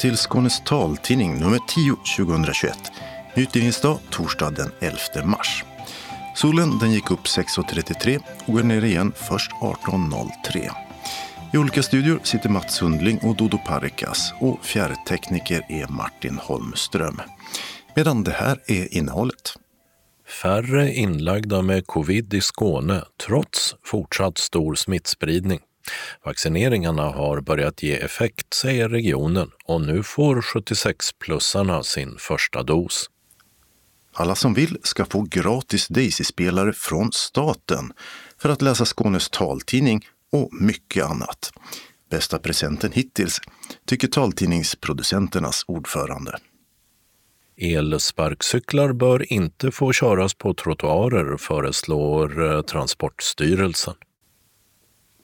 Till Skånes taltidning nummer 10 2021. Utgivningsdag torsdag den 11 mars. Solen den gick upp 6.33 och går ner igen först 18.03. I olika studior sitter Mats Sundling och Dodo Parikas och fjärrtekniker är Martin Holmström. Medan det här är innehållet. Färre inlagda med covid i Skåne trots fortsatt stor smittspridning. Vaccineringarna har börjat ge effekt, säger regionen och nu får 76-plussarna sin första dos. Alla som vill ska få gratis Daisy-spelare från staten för att läsa Skånes taltidning och mycket annat. Bästa presenten hittills, tycker taltidningsproducenternas ordförande. Elsparkcyklar bör inte få köras på trottoarer, föreslår eh, Transportstyrelsen.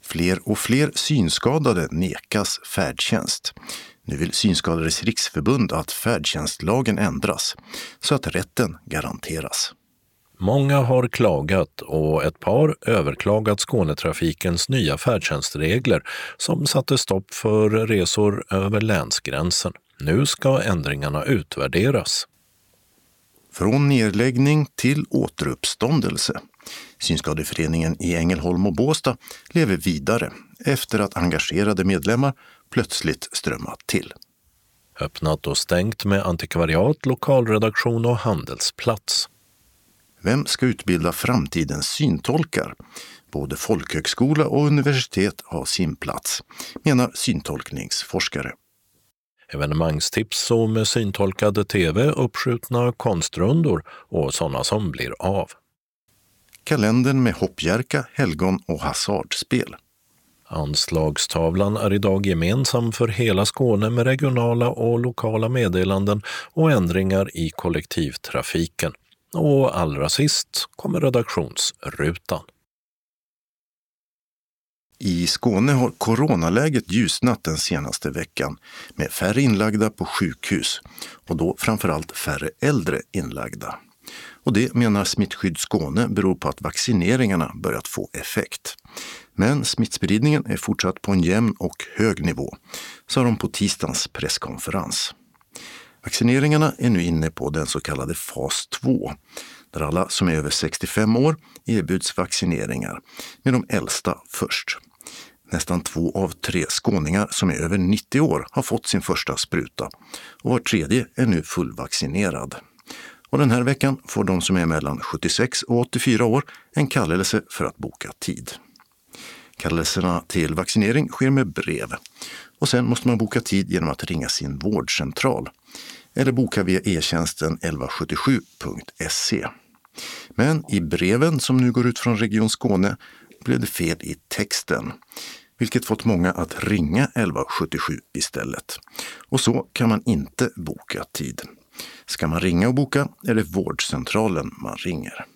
Fler och fler synskadade nekas färdtjänst. Nu vill Synskadades riksförbund att färdtjänstlagen ändras så att rätten garanteras. Många har klagat och ett par överklagat Skånetrafikens nya färdtjänstregler som satte stopp för resor över länsgränsen. Nu ska ändringarna utvärderas. Från nedläggning till återuppståndelse. Synskadeföreningen i Ängelholm och Båstad lever vidare efter att engagerade medlemmar plötsligt strömmat till. Öppnat och stängt med antikvariat, lokalredaktion och handelsplats. Vem ska utbilda framtidens syntolkar? Både folkhögskola och universitet har sin plats, menar syntolkningsforskare. Evenemangstips och med syntolkade tv, uppskjutna konstrundor och sådana som blir av. Kalendern med hoppjerka, helgon och hasardspel. Anslagstavlan är idag gemensam för hela Skåne med regionala och lokala meddelanden och ändringar i kollektivtrafiken. Och allra sist kommer redaktionsrutan. I Skåne har coronaläget ljusnat den senaste veckan med färre inlagda på sjukhus och då framförallt färre äldre inlagda. Och det menar Smittskydd Skåne beror på att vaccineringarna börjat få effekt. Men smittspridningen är fortsatt på en jämn och hög nivå, sa de på tisdagens presskonferens. Vaccineringarna är nu inne på den så kallade fas 2, där alla som är över 65 år erbjuds vaccineringar, med de äldsta först. Nästan två av tre skåningar som är över 90 år har fått sin första spruta och var tredje är nu fullvaccinerad. Och den här veckan får de som är mellan 76 och 84 år en kallelse för att boka tid. Kallelserna till vaccinering sker med brev och sen måste man boka tid genom att ringa sin vårdcentral eller boka via e-tjänsten 1177.se. Men i breven som nu går ut från Region Skåne blev det fel i texten, vilket fått många att ringa 1177 istället. Och så kan man inte boka tid. Ska man ringa och boka är det vårdcentralen man ringer.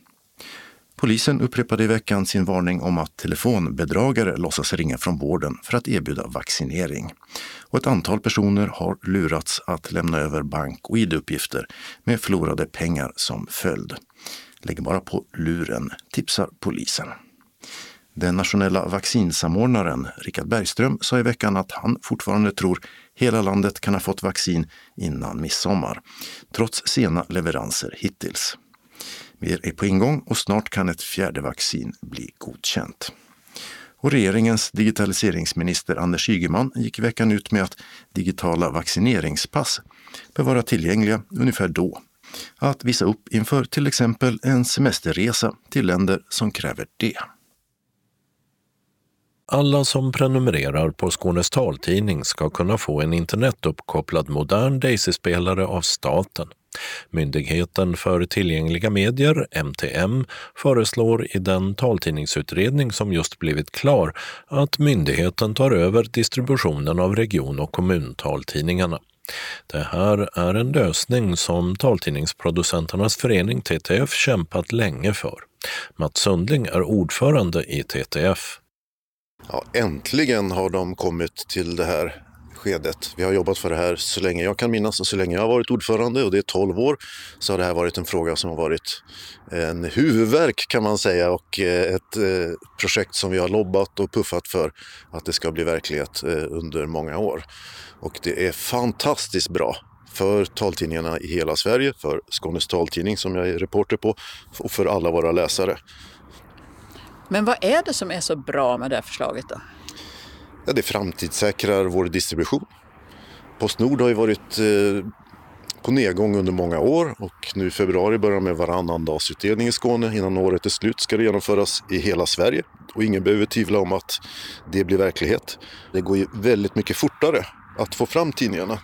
Polisen upprepade i veckan sin varning om att telefonbedragare låtsas ringa från vården för att erbjuda vaccinering. Och ett antal personer har lurats att lämna över bank och id-uppgifter med förlorade pengar som följd. Lägg bara på luren, tipsar polisen. Den nationella vaccinsamordnaren Richard Bergström sa i veckan att han fortfarande tror hela landet kan ha fått vaccin innan midsommar, trots sena leveranser hittills. Mer är på ingång och snart kan ett fjärde vaccin bli godkänt. Och regeringens digitaliseringsminister Anders Ygeman gick i veckan ut med att digitala vaccineringspass bör vara tillgängliga ungefär då. Att visa upp inför till exempel en semesterresa till länder som kräver det. Alla som prenumererar på Skånes taltidning ska kunna få en internetuppkopplad modern Daisy-spelare av staten. Myndigheten för tillgängliga medier, MTM, föreslår i den taltidningsutredning som just blivit klar att myndigheten tar över distributionen av region och kommuntaltidningarna. Det här är en lösning som Taltidningsproducenternas förening TTF kämpat länge för. Mats Sundling är ordförande i TTF. Ja, äntligen har de kommit till det här skedet. Vi har jobbat för det här så länge jag kan minnas och så länge jag har varit ordförande och det är 12 år så har det här varit en fråga som har varit en huvudverk kan man säga och eh, ett eh, projekt som vi har lobbat och puffat för att det ska bli verklighet eh, under många år. Och det är fantastiskt bra för taltidningarna i hela Sverige, för Skånes taltidning som jag är reporter på och för alla våra läsare. Men vad är det som är så bra med det här förslaget då? Ja, det framtidssäkrar vår distribution. Postnord har ju varit eh, på nedgång under många år och nu i februari börjar med varannan dagsutdelning i Skåne. Innan året är slut ska det genomföras i hela Sverige och ingen behöver tvivla om att det blir verklighet. Det går ju väldigt mycket fortare att få fram tidningarna.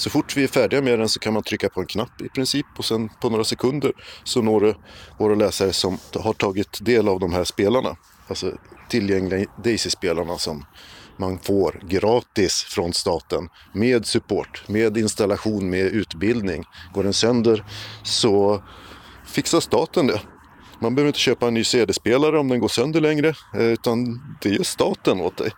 Så fort vi är färdiga med den så kan man trycka på en knapp i princip och sen på några sekunder så når det våra läsare som har tagit del av de här spelarna. Alltså tillgängliga Daisy-spelarna som man får gratis från staten med support, med installation, med utbildning. Går den sönder så fixar staten det. Man behöver inte köpa en ny CD-spelare om den går sönder längre, eh, utan det gör staten åt dig.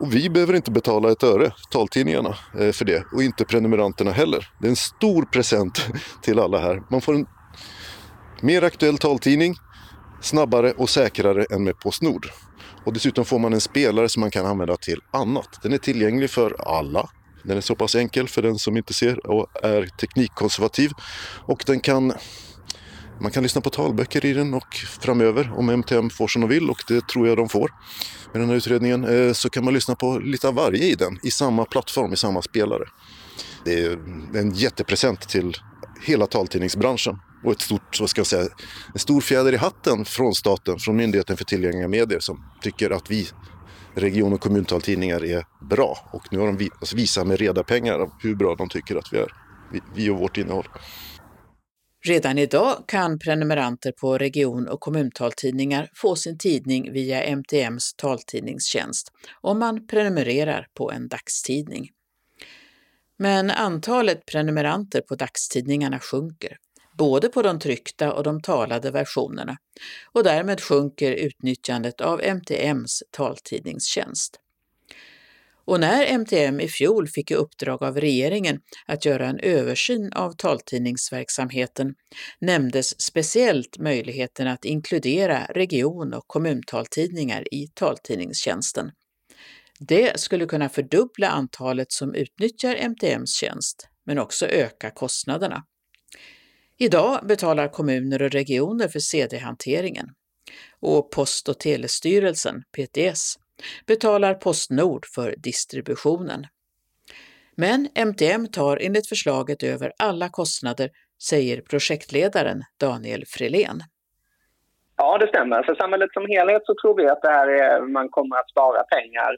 Och vi behöver inte betala ett öre, taltidningarna, eh, för det. Och inte prenumeranterna heller. Det är en stor present till alla här. Man får en mer aktuell taltidning, snabbare och säkrare än med Postnord. Och dessutom får man en spelare som man kan använda till annat. Den är tillgänglig för alla. Den är så pass enkel för den som inte ser och är teknikkonservativ. Och den kan man kan lyssna på talböcker i den och framöver, om MTM får som de vill, och det tror jag de får med den här utredningen, eh, så kan man lyssna på lite av varje i den, i samma plattform, i samma spelare. Det är en jättepresent till hela taltidningsbranschen och ett stort, vad ska jag säga, en stor fjäder i hatten från staten, från Myndigheten för tillgängliga medier som tycker att vi region och kommuntaltidningar är bra. Och nu har de alltså visat med reda pengar hur bra de tycker att vi är, vi och vårt innehåll. Redan idag kan prenumeranter på region och kommuntaltidningar få sin tidning via MTMs taltidningstjänst om man prenumererar på en dagstidning. Men antalet prenumeranter på dagstidningarna sjunker, både på de tryckta och de talade versionerna, och därmed sjunker utnyttjandet av MTMs taltidningstjänst. Och när MTM i fjol fick i uppdrag av regeringen att göra en översyn av taltidningsverksamheten nämndes speciellt möjligheten att inkludera region och kommuntaltidningar i taltidningstjänsten. Det skulle kunna fördubbla antalet som utnyttjar MTMs tjänst, men också öka kostnaderna. Idag betalar kommuner och regioner för CD-hanteringen och Post och telestyrelsen, PTS, betalar Postnord för distributionen. Men MTM tar enligt förslaget över alla kostnader, säger projektledaren Daniel Frelén. Ja, det stämmer. För samhället som helhet så tror vi att det här är, man kommer att spara pengar.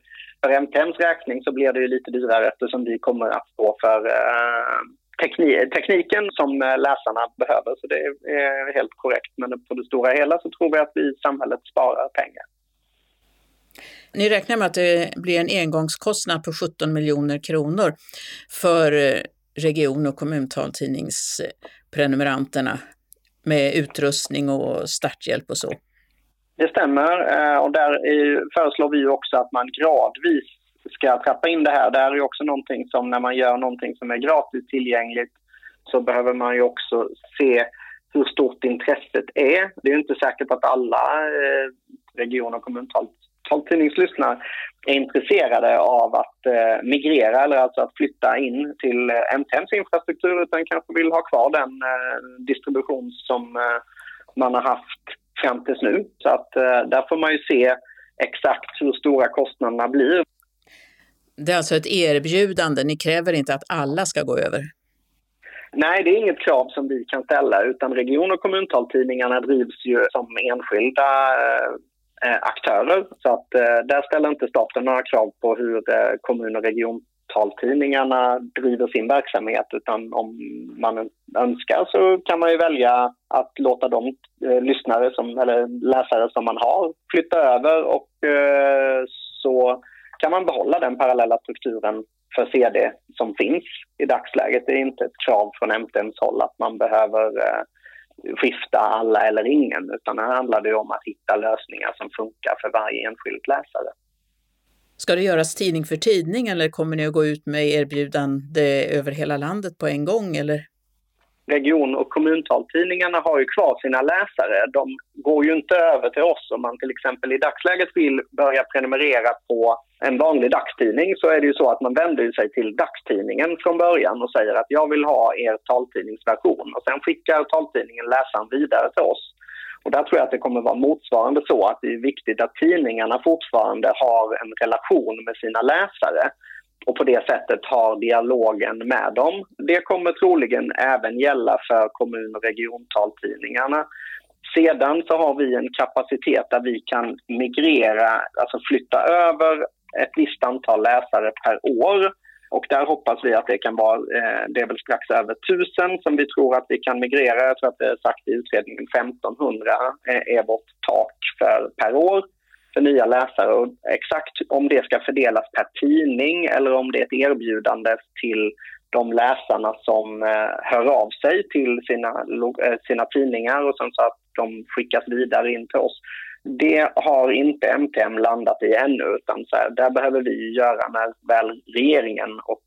För MTMs räkning så blir det ju lite dyrare eftersom vi kommer att stå för eh, tekni tekniken som eh, läsarna behöver. Så det är helt korrekt. Men på det stora hela så tror vi att vi i samhället sparar pengar. Ni räknar med att det blir en engångskostnad på 17 miljoner kronor för eh, region och kommuntaltidningsprenumeranterna med utrustning och starthjälp och så. Det stämmer eh, och där föreslår vi också att man gradvis ska trappa in det här. Det här är också någonting som när man gör någonting som är gratis tillgängligt så behöver man ju också se hur stort intresset är. Det är inte säkert att alla eh, region och kommuntal taltidningslyssnare är intresserade av att eh, migrera eller alltså att flytta in till eh, MTMs infrastruktur utan kanske vill ha kvar den eh, distribution som eh, man har haft fram tills nu. Så att eh, där får man ju se exakt hur stora kostnaderna blir. Det är alltså ett erbjudande, ni kräver inte att alla ska gå över? Nej, det är inget krav som vi kan ställa utan region och kommuntaltidningarna drivs ju som enskilda eh, Eh, aktörer. Så att eh, där ställer inte staten några krav på hur eh, kommun och regiontaltidningarna driver sin verksamhet utan om man önskar så kan man ju välja att låta de lyssnare som, eller läsare som man har flytta över och så kan man behålla den parallella strukturen för CD som finns i dagsläget. Det är inte ett krav från MTMs håll att man behöver skifta alla eller ingen utan här handlar det om att hitta lösningar som funkar för varje enskild läsare. Ska det göras tidning för tidning eller kommer ni att gå ut med erbjudande över hela landet på en gång? Eller? Region och kommuntaltidningarna har ju kvar sina läsare. De går ju inte över till oss. Om man till exempel i dagsläget vill börja prenumerera på en vanlig dagstidning så är det ju så att man vänder sig till dagstidningen från början och säger att jag vill ha er taltidningsversion och sen skickar taltidningen läsaren vidare till oss. Och där tror jag att det kommer vara motsvarande så att det är viktigt att tidningarna fortfarande har en relation med sina läsare och på det sättet har dialogen med dem. Det kommer troligen även gälla för kommun och regiontaltidningarna. Sedan så har vi en kapacitet där vi kan migrera, alltså flytta över ett visst antal läsare per år. Och där hoppas vi att det kan vara, eh, det är väl strax över 1000 som vi tror att vi kan migrera. Jag tror att det är sagt i utredningen 1500 eh, är vårt tak för, per år för nya läsare. Och exakt om det ska fördelas per tidning eller om det är ett erbjudande till de läsarna som eh, hör av sig till sina, eh, sina tidningar och sen så att de skickas vidare in till oss. Det har inte MTM landat i ännu, utan så här, där behöver vi göra när väl regeringen och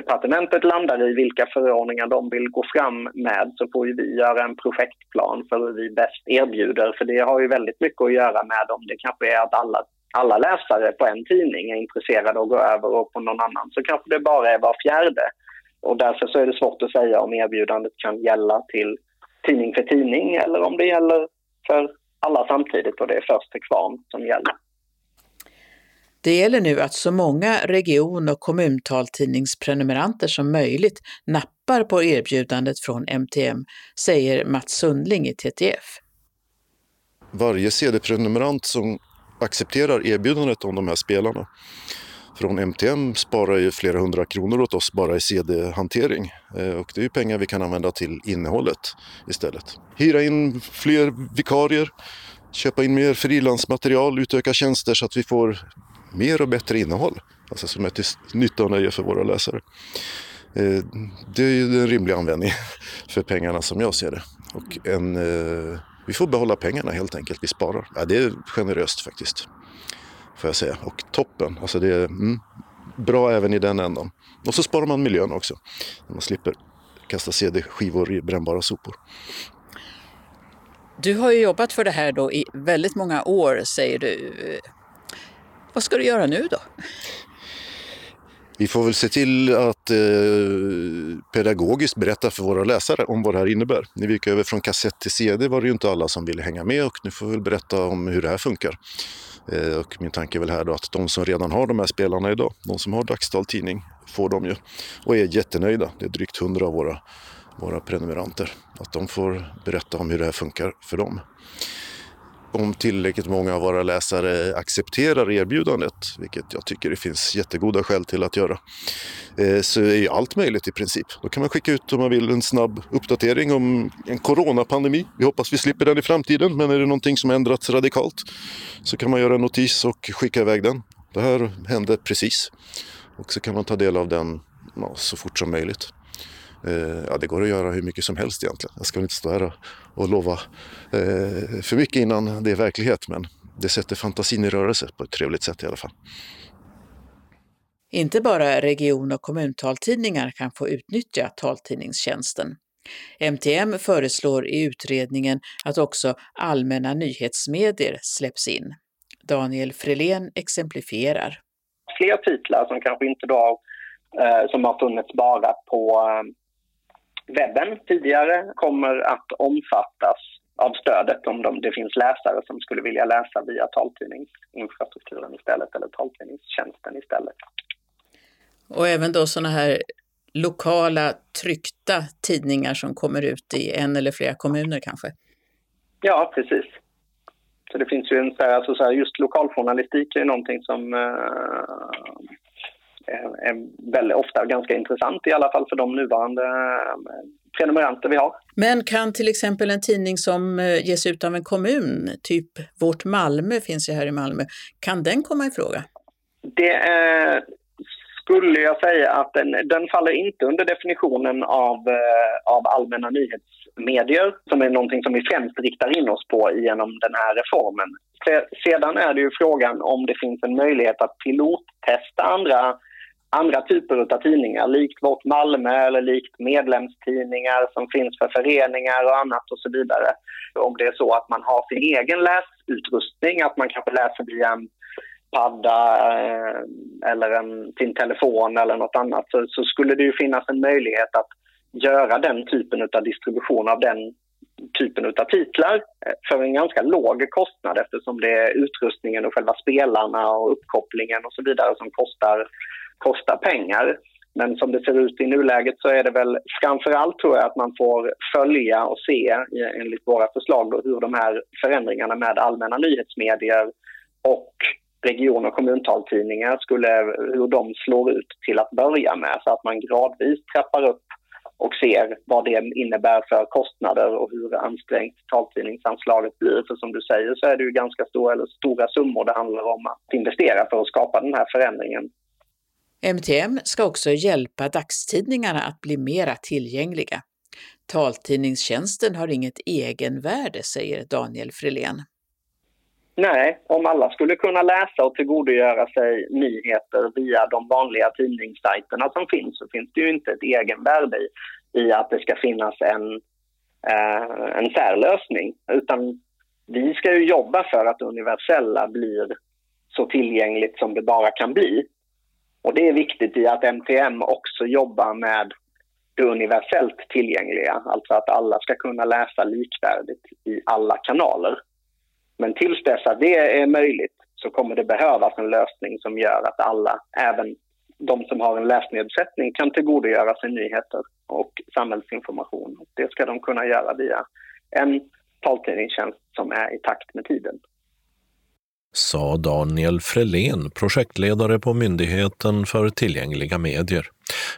departementet landar i vilka förordningar de vill gå fram med så får ju vi göra en projektplan för hur vi bäst erbjuder. För det har ju väldigt mycket att göra med om det kanske är att alla, alla läsare på en tidning är intresserade av att gå över och på någon annan så kanske det bara är var fjärde. Och därför så är det svårt att säga om erbjudandet kan gälla till tidning för tidning eller om det gäller för alla samtidigt och det är först till kvarn som gäller. Det gäller nu att så många region och kommuntaltidningsprenumeranter som möjligt nappar på erbjudandet från MTM, säger Mats Sundling i TTF. Varje CD-prenumerant som accepterar erbjudandet om de här spelarna från MTM sparar ju flera hundra kronor åt oss bara i CD-hantering. Eh, och det är ju pengar vi kan använda till innehållet istället. Hyra in fler vikarier, köpa in mer frilansmaterial, utöka tjänster så att vi får mer och bättre innehåll. Alltså som är till nytta och nöje för våra läsare. Eh, det är ju en rimlig användning för pengarna som jag ser det. Och en, eh, vi får behålla pengarna helt enkelt, vi sparar. Ja, det är generöst faktiskt. Får jag säga. Och toppen, alltså det är mm, bra även i den ändan. Och så sparar man miljön också. Man slipper kasta CD-skivor i brännbara sopor. Du har ju jobbat för det här då i väldigt många år, säger du. Vad ska du göra nu då? Vi får väl se till att eh, pedagogiskt berätta för våra läsare om vad det här innebär. När vi gick över från kassett till CD var det ju inte alla som ville hänga med och nu får vi väl berätta om hur det här funkar. Eh, och min tanke är väl här då att de som redan har de här spelarna idag, de som har dagstaltidning, får dem ju och är jättenöjda. Det är drygt hundra av våra, våra prenumeranter. Att de får berätta om hur det här funkar för dem om tillräckligt många av våra läsare accepterar erbjudandet, vilket jag tycker det finns jättegoda skäl till att göra, eh, så är ju allt möjligt i princip. Då kan man skicka ut om man vill en snabb uppdatering om en coronapandemi. Vi hoppas vi slipper den i framtiden, men är det någonting som ändrats radikalt så kan man göra en notis och skicka iväg den. Det här hände precis. Och så kan man ta del av den ja, så fort som möjligt. Eh, ja, det går att göra hur mycket som helst egentligen. Jag ska inte stå här och lova eh, för mycket innan det är verklighet, men det sätter fantasin i rörelse på ett trevligt sätt i alla fall. Inte bara region och kommuntaltidningar kan få utnyttja taltidningstjänsten. MTM föreslår i utredningen att också allmänna nyhetsmedier släpps in. Daniel Frelén exemplifierar. Fler titlar som kanske inte då eh, som har funnits bara på webben tidigare kommer att omfattas av stödet om de, det finns läsare som skulle vilja läsa via taltidningsinfrastrukturen istället eller taltidningstjänsten istället. Och även då sådana här lokala tryckta tidningar som kommer ut i en eller flera kommuner kanske? Ja, precis. Så det finns ju en, alltså så här, just lokaljournalistik är någonting som uh, är väldigt ofta ganska intressant, i alla fall för de nuvarande eh, prenumeranter vi har. Men kan till exempel en tidning som eh, ges ut av en kommun, typ Vårt Malmö finns ju här i Malmö, kan den komma i fråga? Det är skulle jag säga att den, den faller inte under definitionen av, eh, av allmänna nyhetsmedier som är någonting som vi främst riktar in oss på genom den här reformen. Sedan är det ju frågan om det finns en möjlighet att pilottesta andra, andra typer av tidningar, likt Vårt Malmö eller likt medlemstidningar som finns för föreningar och annat och så vidare. Om det är så att man har sin egen läsutrustning, att man kanske läser via en padda eh, eller en, sin telefon eller något annat så, så, skulle det ju finnas en möjlighet att göra den typen av distribution av den typen av titlar eh, för en ganska låg kostnad eftersom det är utrustningen och själva spelarna och uppkopplingen och så vidare som kostar, kostar pengar. Men som det ser ut i nuläget så är det väl framförallt tror jag att man får följa och se eh, enligt våra förslag då, hur de här förändringarna med allmänna nyhetsmedier och region och kommuntaltidningar skulle, hur de slår ut till att börja med så att man gradvis trappar upp och ser vad det innebär för kostnader och hur ansträngt taltidningsanslaget blir. För som du säger så är det ju ganska stora, eller stora summor det handlar om att investera för att skapa den här förändringen. MTM ska också hjälpa dagstidningarna att bli mera tillgängliga. Taltidningstjänsten har inget egenvärde, säger Daniel Frilén. Nej, om alla skulle kunna läsa och tillgodogöra sig nyheter via de vanliga tidningssajterna som finns så finns det ju inte ett egenvärde i, i att det ska finnas en, eh, en särlösning. Utan vi ska ju jobba för att det universella blir så tillgängligt som det bara kan bli. Och det är viktigt i att MTM också jobbar med det universellt tillgängliga, alltså att alla ska kunna läsa likvärdigt i alla kanaler. Men tills dess att det är möjligt så kommer det behövas en lösning som gör att alla, även de som har en läsnedsättning, kan tillgodogöra sig nyheter och samhällsinformation. Det ska de kunna göra via en taltidningstjänst som är i takt med tiden. Sa Daniel Frelén, projektledare på Myndigheten för tillgängliga medier.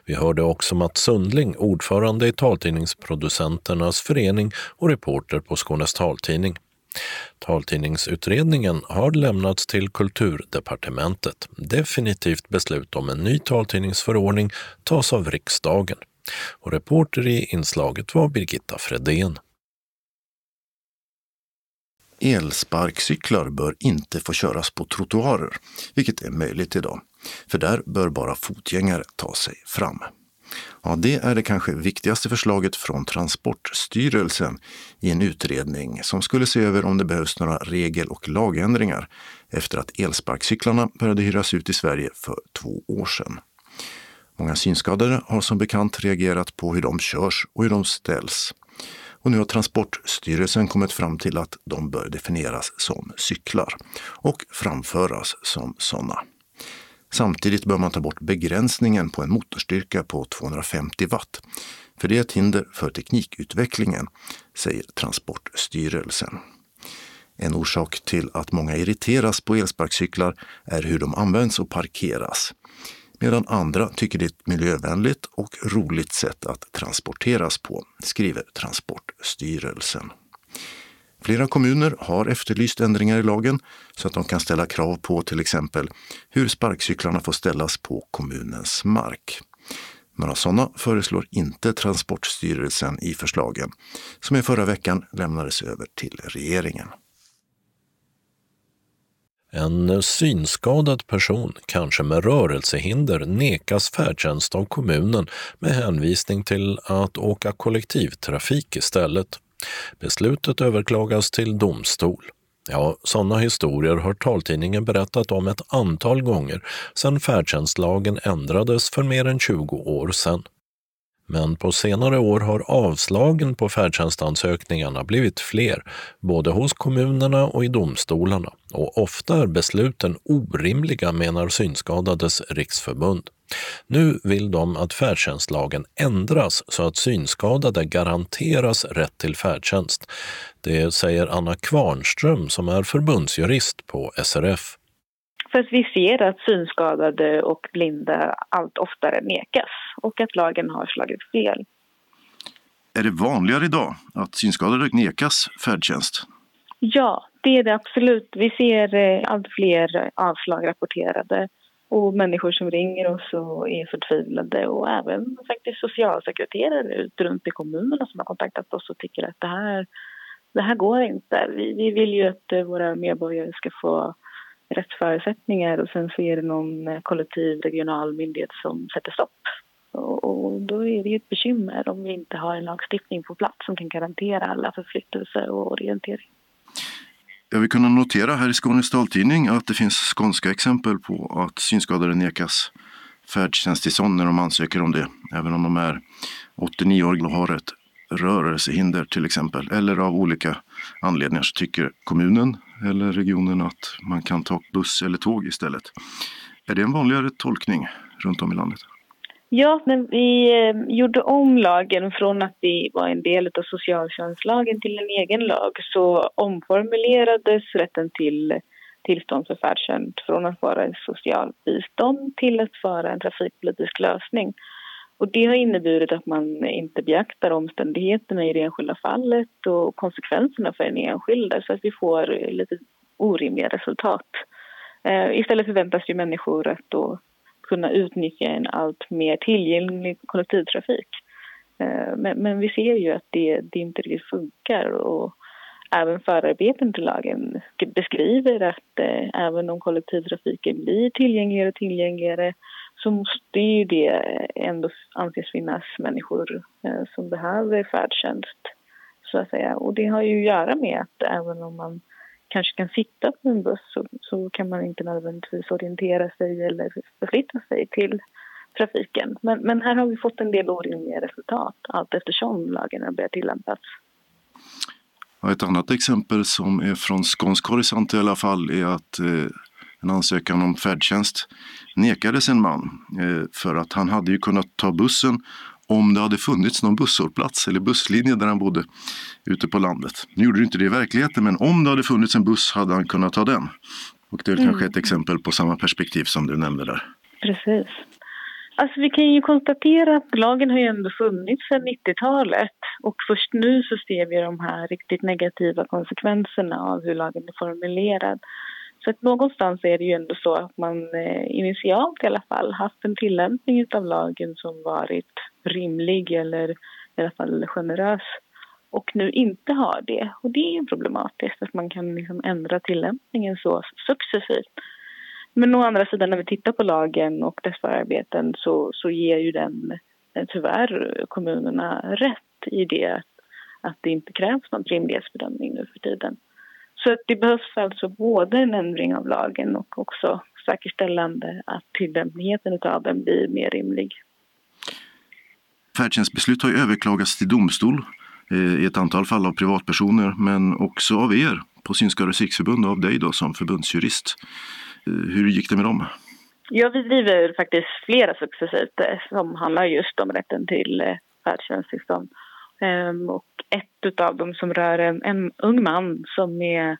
Vi hörde också Mats Sundling, ordförande i Taltidningsproducenternas förening och reporter på Skånes taltidning. Taltidningsutredningen har lämnats till Kulturdepartementet. Definitivt beslut om en ny taltidningsförordning tas av riksdagen. Och reporter i inslaget var Birgitta Fredén. Elsparkcyklar bör inte få köras på trottoarer, vilket är möjligt idag. För där bör bara fotgängare ta sig fram. Ja, det är det kanske viktigaste förslaget från Transportstyrelsen i en utredning som skulle se över om det behövs några regel och lagändringar efter att elsparkcyklarna började hyras ut i Sverige för två år sedan. Många synskadade har som bekant reagerat på hur de körs och hur de ställs. Och nu har Transportstyrelsen kommit fram till att de bör definieras som cyklar och framföras som sådana. Samtidigt bör man ta bort begränsningen på en motorstyrka på 250 watt. För det är ett hinder för teknikutvecklingen, säger Transportstyrelsen. En orsak till att många irriteras på elsparkcyklar är hur de används och parkeras. Medan andra tycker det är ett miljövänligt och roligt sätt att transporteras på, skriver Transportstyrelsen. Flera kommuner har efterlyst ändringar i lagen så att de kan ställa krav på till exempel hur sparkcyklarna får ställas på kommunens mark. Några sådana föreslår inte Transportstyrelsen i förslagen som i förra veckan lämnades över till regeringen. En synskadad person, kanske med rörelsehinder, nekas färdtjänst av kommunen med hänvisning till att åka kollektivtrafik istället. Beslutet överklagas till domstol. Ja, sådana historier har taltidningen berättat om ett antal gånger sedan färdtjänstlagen ändrades för mer än 20 år sedan. Men på senare år har avslagen på färdtjänstansökningarna blivit fler, både hos kommunerna och i domstolarna. Och ofta är besluten orimliga, menar Synskadades riksförbund. Nu vill de att färdtjänstlagen ändras så att synskadade garanteras rätt till färdtjänst. Det säger Anna Kvarnström som är förbundsjurist på SRF. För att vi ser att synskadade och blinda allt oftare nekas och att lagen har slagit fel. Är det vanligare idag att synskadade nekas färdtjänst? Ja, det är det absolut. Vi ser eh, allt fler avslag rapporterade Och människor som ringer oss och är förtvivlade och även faktiskt socialsekreterare ut runt i kommunerna som har kontaktat oss och tycker att det här, det här går inte. Vi, vi vill ju att våra medborgare ska få rätt förutsättningar och sen så är det någon eh, kollektiv regional myndighet som sätter stopp. Och, då är det ju ett bekymmer om vi inte har en lagstiftning på plats som kan garantera alla förflyttelser och orientering. Ja, vi kunde notera här i Skånes taltidning att det finns skånska exempel på att synskadade nekas färdtjänsttillstånd när de ansöker om det, även om de är 89 år och har ett rörelsehinder till exempel, eller av olika anledningar så tycker kommunen eller regionen att man kan ta buss eller tåg istället. Är det en vanligare tolkning runt om i landet? Ja, när vi eh, gjorde om lagen från att vi var en del av socialtjänstlagen till en egen lag så omformulerades rätten till tillstånd för färdtjänst från att vara en socialbistånd till att vara en trafikpolitisk lösning. Och det har inneburit att man inte beaktar omständigheterna i det enskilda fallet och konsekvenserna för den enskilda så att vi får lite orimliga resultat. Eh, istället förväntas ju människor att då kunna utnyttja en allt mer tillgänglig kollektivtrafik. Eh, men, men, vi ser ju att det, det inte riktigt funkar och även förarbeten till lagen beskriver att eh, även om kollektivtrafiken blir tillgängligare och tillgängligare så måste ju det ändå anses finnas människor eh, som behöver färdtjänst. Så att säga. Och det har ju att göra med att även om man kanske kan sitta på en buss så, så kan man inte nödvändigtvis orientera sig eller förflytta sig till trafiken. Men, men här har vi fått en del orimliga resultat allt eftersom lagen har börjat tillämpas. ett annat exempel som är från skånsk horisont i alla fall är att eh, en ansökan om färdtjänst nekades en man eh, för att han hade ju kunnat ta bussen om det hade funnits någon busshållplats eller busslinje där han bodde ute på landet. Nu gjorde det inte det i verkligheten, men om det hade funnits en buss hade han kunnat ta den. Och det är mm. kanske ett exempel på samma perspektiv som du nämnde där. Precis. Alltså vi kan ju konstatera att lagen har ju ändå funnits sedan 90-talet och först nu så ser vi de här riktigt negativa konsekvenserna av hur lagen är formulerad. Så att någonstans är det ju ändå så att man eh, initialt i alla fall haft en tillämpning av lagen som varit rimlig eller i alla fall generös och nu inte har det. Och det är problematiskt att man kan liksom ändra tillämpningen så successivt. Men å andra sidan när vi tittar på lagen och dess förarbeten så, så ger ju den eh, tyvärr kommunerna rätt i det att det inte krävs någon rimlighetsbedömning nu för tiden. Så det behövs alltså både en ändring av lagen och också säkerställande att tillämpningen av den blir mer rimlig. Färdtjänstbeslut har ju överklagats till domstol eh, i ett antal fall av privatpersoner men också av er på Synskadades riksförbund och av dig då som förbundsjurist. Eh, hur gick det med dem? Ja, vi driver faktiskt flera successivt eh, som handlar just om rätten till färdtjänsttillstånd. Ehm, och ett av dem som rör en, en ung man som är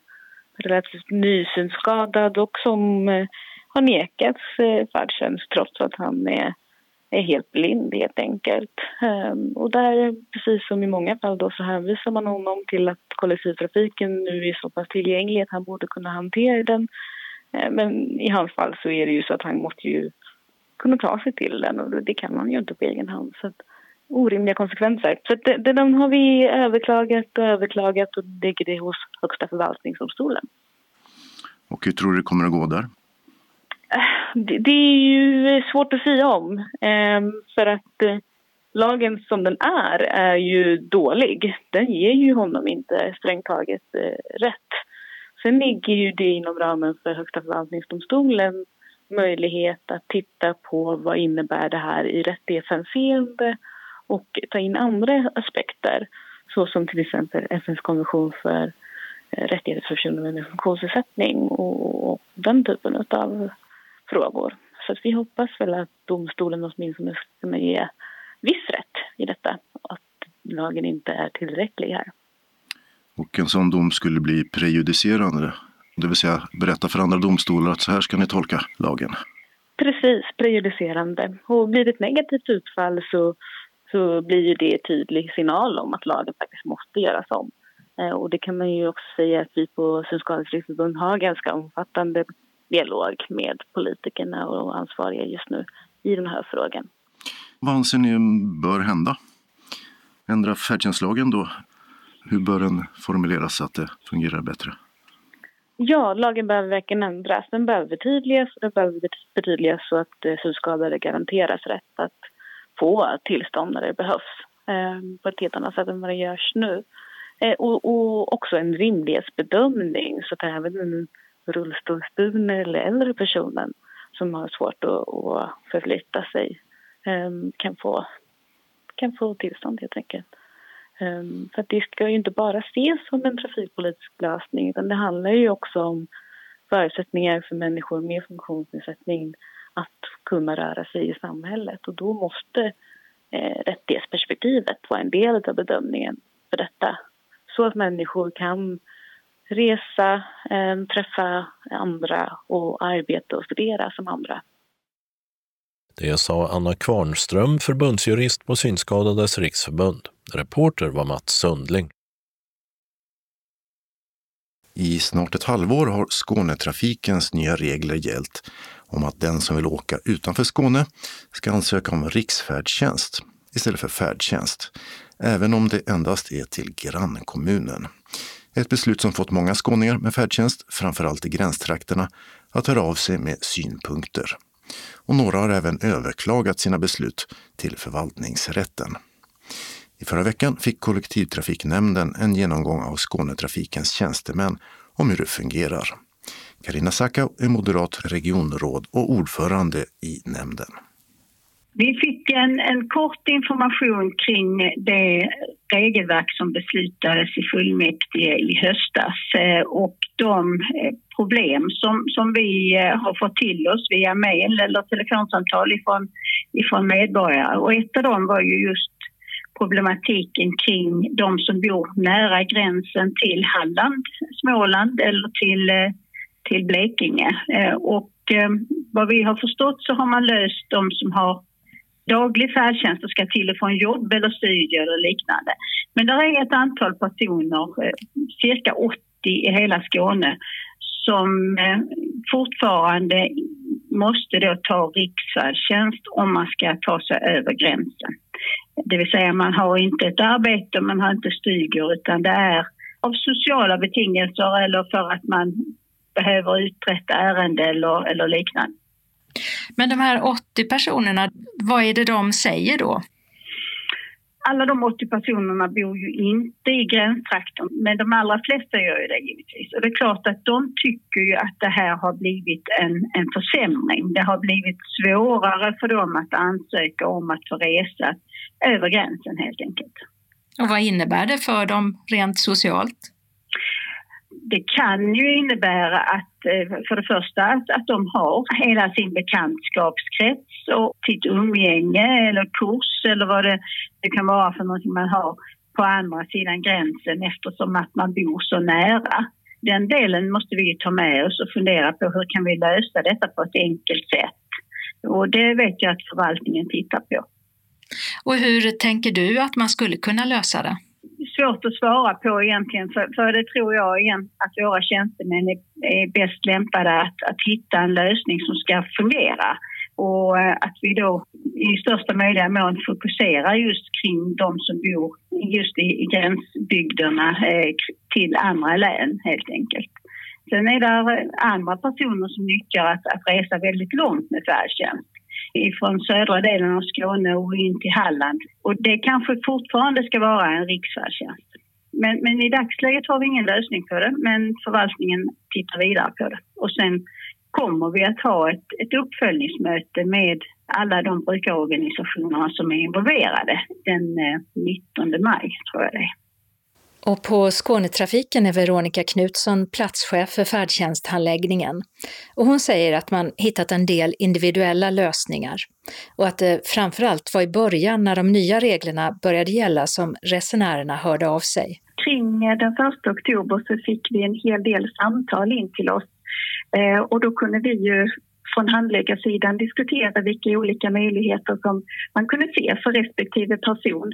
relativt nysynskadad och som eh, har nekats eh, färdtjänst trots att han är, är helt blind helt enkelt. Ehm, och där, precis som i många fall då, så hänvisar man honom till att kollektivtrafiken nu är så pass tillgänglig att han borde kunna hantera den. Ehm, men i hans fall så är det ju så att han måste ju kunna ta sig till den och det kan han ju inte på egen hand. Så att, orimliga konsekvenser. Så det, det, de har vi överklagat och överklagat och ligger det hos Högsta förvaltningsdomstolen. Och hur tror du det kommer att gå där? Det, det är ju svårt att säga om. Eh, för att eh, lagen som den är, är ju dålig. Den ger ju honom inte strängt taget eh, rätt. Sen ligger ju det inom ramen för Högsta förvaltningsdomstolen möjlighet att titta på vad innebär det här i rättighetshänseende och ta in andra aspekter såsom till exempel FNs konvention för eh, rättigheter för personer med funktionsnedsättning och, den typen av frågor. Så vi hoppas väl att domstolen åtminstone ska kunna ge viss rätt i detta att lagen inte är tillräcklig här. Och en sån dom skulle bli prejudicerande, det vill säga berätta för andra domstolar att så här ska ni tolka lagen? Precis, prejudicerande. Och blir det ett negativt utfall så så blir ju det en tydlig signal om att lagen faktiskt måste göras om. Eh, och det kan man ju också säga att vi på Synskadades riksförbund har ganska omfattande dialog med politikerna och ansvariga just nu i den här frågan. Vad anser ni bör hända? Ändra färdtjänstlagen då? Hur bör den formuleras så att det fungerar bättre? Ja, lagen behöver verkligen ändras. Den behöver förtydligas och den behöver förtydligas så att eh, synskadade garanteras rätt att få tillstånd när det behövs eh, på ett helt annat sätt än vad det görs nu. Eh, och, och, också en rimlighetsbedömning så att även en rullstolsburen eller äldre personen som har svårt att, att förflytta sig eh, kan, få, kan få tillstånd helt enkelt. Ehm, för det ska ju inte bara ses som en trafikpolitisk lösning utan det handlar ju också om förutsättningar för människor med funktionsnedsättning att kunna röra sig i samhället och då måste eh, rättighetsperspektivet vara en del av bedömningen för detta. Så att människor kan resa, eh, träffa andra och arbeta och studera som andra. Det sa Anna Kvarnström, förbundsjurist på Synskadades riksförbund. Reporter var Mats Sundling. I snart ett halvår har Skånetrafikens nya regler gällt om att den som vill åka utanför Skåne ska ansöka om riksfärdtjänst istället för färdtjänst, även om det endast är till grannkommunen. Ett beslut som fått många skåningar med färdtjänst, framförallt i gränstrakterna, att höra av sig med synpunkter. Och några har även överklagat sina beslut till förvaltningsrätten. I förra veckan fick kollektivtrafiknämnden en genomgång av Skånetrafikens tjänstemän om hur det fungerar. Karina Sackau är moderat regionråd och ordförande i nämnden. Vi fick en, en kort information kring det regelverk som beslutades i fullmäktige i höstas eh, och de eh, problem som, som vi eh, har fått till oss via mejl eller telefonsamtal ifrån, ifrån medborgare. Och ett av dem var ju just problematiken kring de som bor nära gränsen till Halland, Småland eller till, till Blekinge. Eh, och eh, vad vi har förstått så har man löst de som har daglig färdtjänst och ska till och från jobb eller studier eller liknande. Men det är ett antal personer, eh, cirka 80 i hela Skåne, som fortfarande måste då ta riksfärdtjänst om man ska ta sig över gränsen. Det vill säga man har inte ett arbete, man har inte studier utan det är av sociala betingelser eller för att man behöver uträtta ärende eller, eller liknande. Men de här 80 personerna, vad är det de säger då? Alla de 80 personerna bor ju inte i gränstrakten, men de allra flesta gör ju det givetvis. Och det är klart att de tycker ju att det här har blivit en, en försämring. Det har blivit svårare för dem att ansöka om att få resa över gränsen helt enkelt. Och vad innebär det för dem rent socialt? Det kan ju innebära att eh, för det första att, att de har hela sin bekantskapskrets och sitt umgänge eller kurs eller vad det, det kan vara för någonting man har på andra sidan gränsen eftersom att man bor så nära. Den delen måste vi ta med oss och fundera på hur kan vi lösa detta på ett enkelt sätt. Och det vet jag att förvaltningen tittar på. Och hur tänker du att man skulle kunna lösa det? Svårt att svara på egentligen för, för det tror jag igen att våra tjänstemän är, är bäst lämpade att, att hitta en lösning som ska fungera och eh, att vi då i största möjliga mån fokuserar just kring de som bor just i, i gränsbygderna eh, till andra län helt enkelt. Sen är det andra personer som nyttjar att, att resa väldigt långt med färdtjänst ifrån södra delen av Skåne och in till Halland. Och det kanske fortfarande ska vara en riksfärdtjänst. Men, men i dagsläget har vi ingen lösning på det, men förvaltningen tittar vidare på det. Och sen kommer vi att ha ett, ett uppföljningsmöte med alla de brukarorganisationer som är involverade den eh, 19 maj, tror jag det är. Och på Skånetrafiken är Veronica Knutsson platschef för färdtjänsthandläggningen. Och hon säger att man hittat en del individuella lösningar och att det framförallt var i början när de nya reglerna började gälla som resenärerna hörde av sig. Kring eh, den 1 oktober så fick vi en hel del samtal in till oss eh, och då kunde vi ju från handläggarsidan diskutera vilka olika möjligheter som man kunde se för respektive person.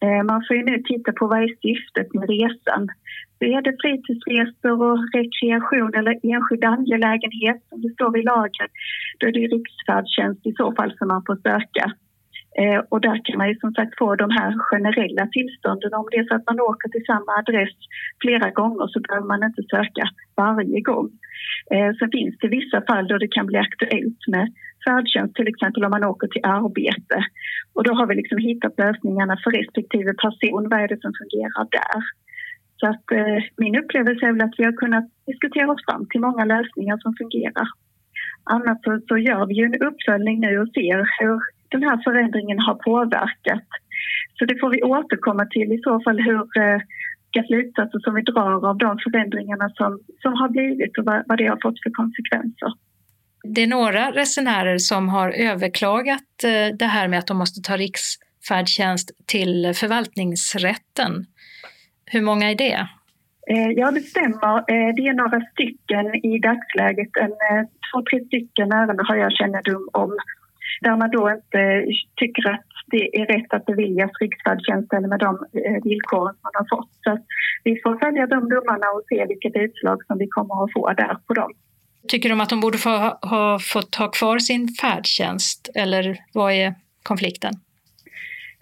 Eh, man får ju nu titta på vad är syftet med resan är det fritidsresor och rekreation eller enskild angelägenhet som det står i lagen, då är det riksfärdtjänst i så fall som man får söka. Eh, och där kan man ju som sagt få de här generella tillstånden. Om det är så att man åker till samma adress flera gånger så behöver man inte söka varje gång. Eh, sen finns det vissa fall då det kan bli aktuellt med färdtjänst, till exempel om man åker till arbete. Och då har vi liksom hittat lösningarna för respektive person. Vad är det som fungerar där? Så att eh, min upplevelse är väl att vi har kunnat diskutera oss fram till många lösningar som fungerar. Annars så, så gör vi ju en uppföljning nu och ser hur den här förändringen har påverkat. Så det får vi återkomma till i så fall hur eh, vilka slutsatser som vi drar av de förändringarna som, som har blivit och vad, vad det har fått för konsekvenser. Det är några resenärer som har överklagat eh, det här med att de måste ta riksfärdtjänst till förvaltningsrätten. Hur många är det? Eh, ja, det stämmer. Det är några stycken i dagsläget. En, två, tre stycken ärenden har jag kännedom om där man då inte eh, tycker att det är rätt att beviljas riksfärdtjänst eller med de villkor villkoren man har fått. Så vi får följa de domarna och se vilket utslag som vi kommer att få där på dem. Tycker de att de borde få ha, ha fått ha kvar sin färdtjänst eller vad är konflikten?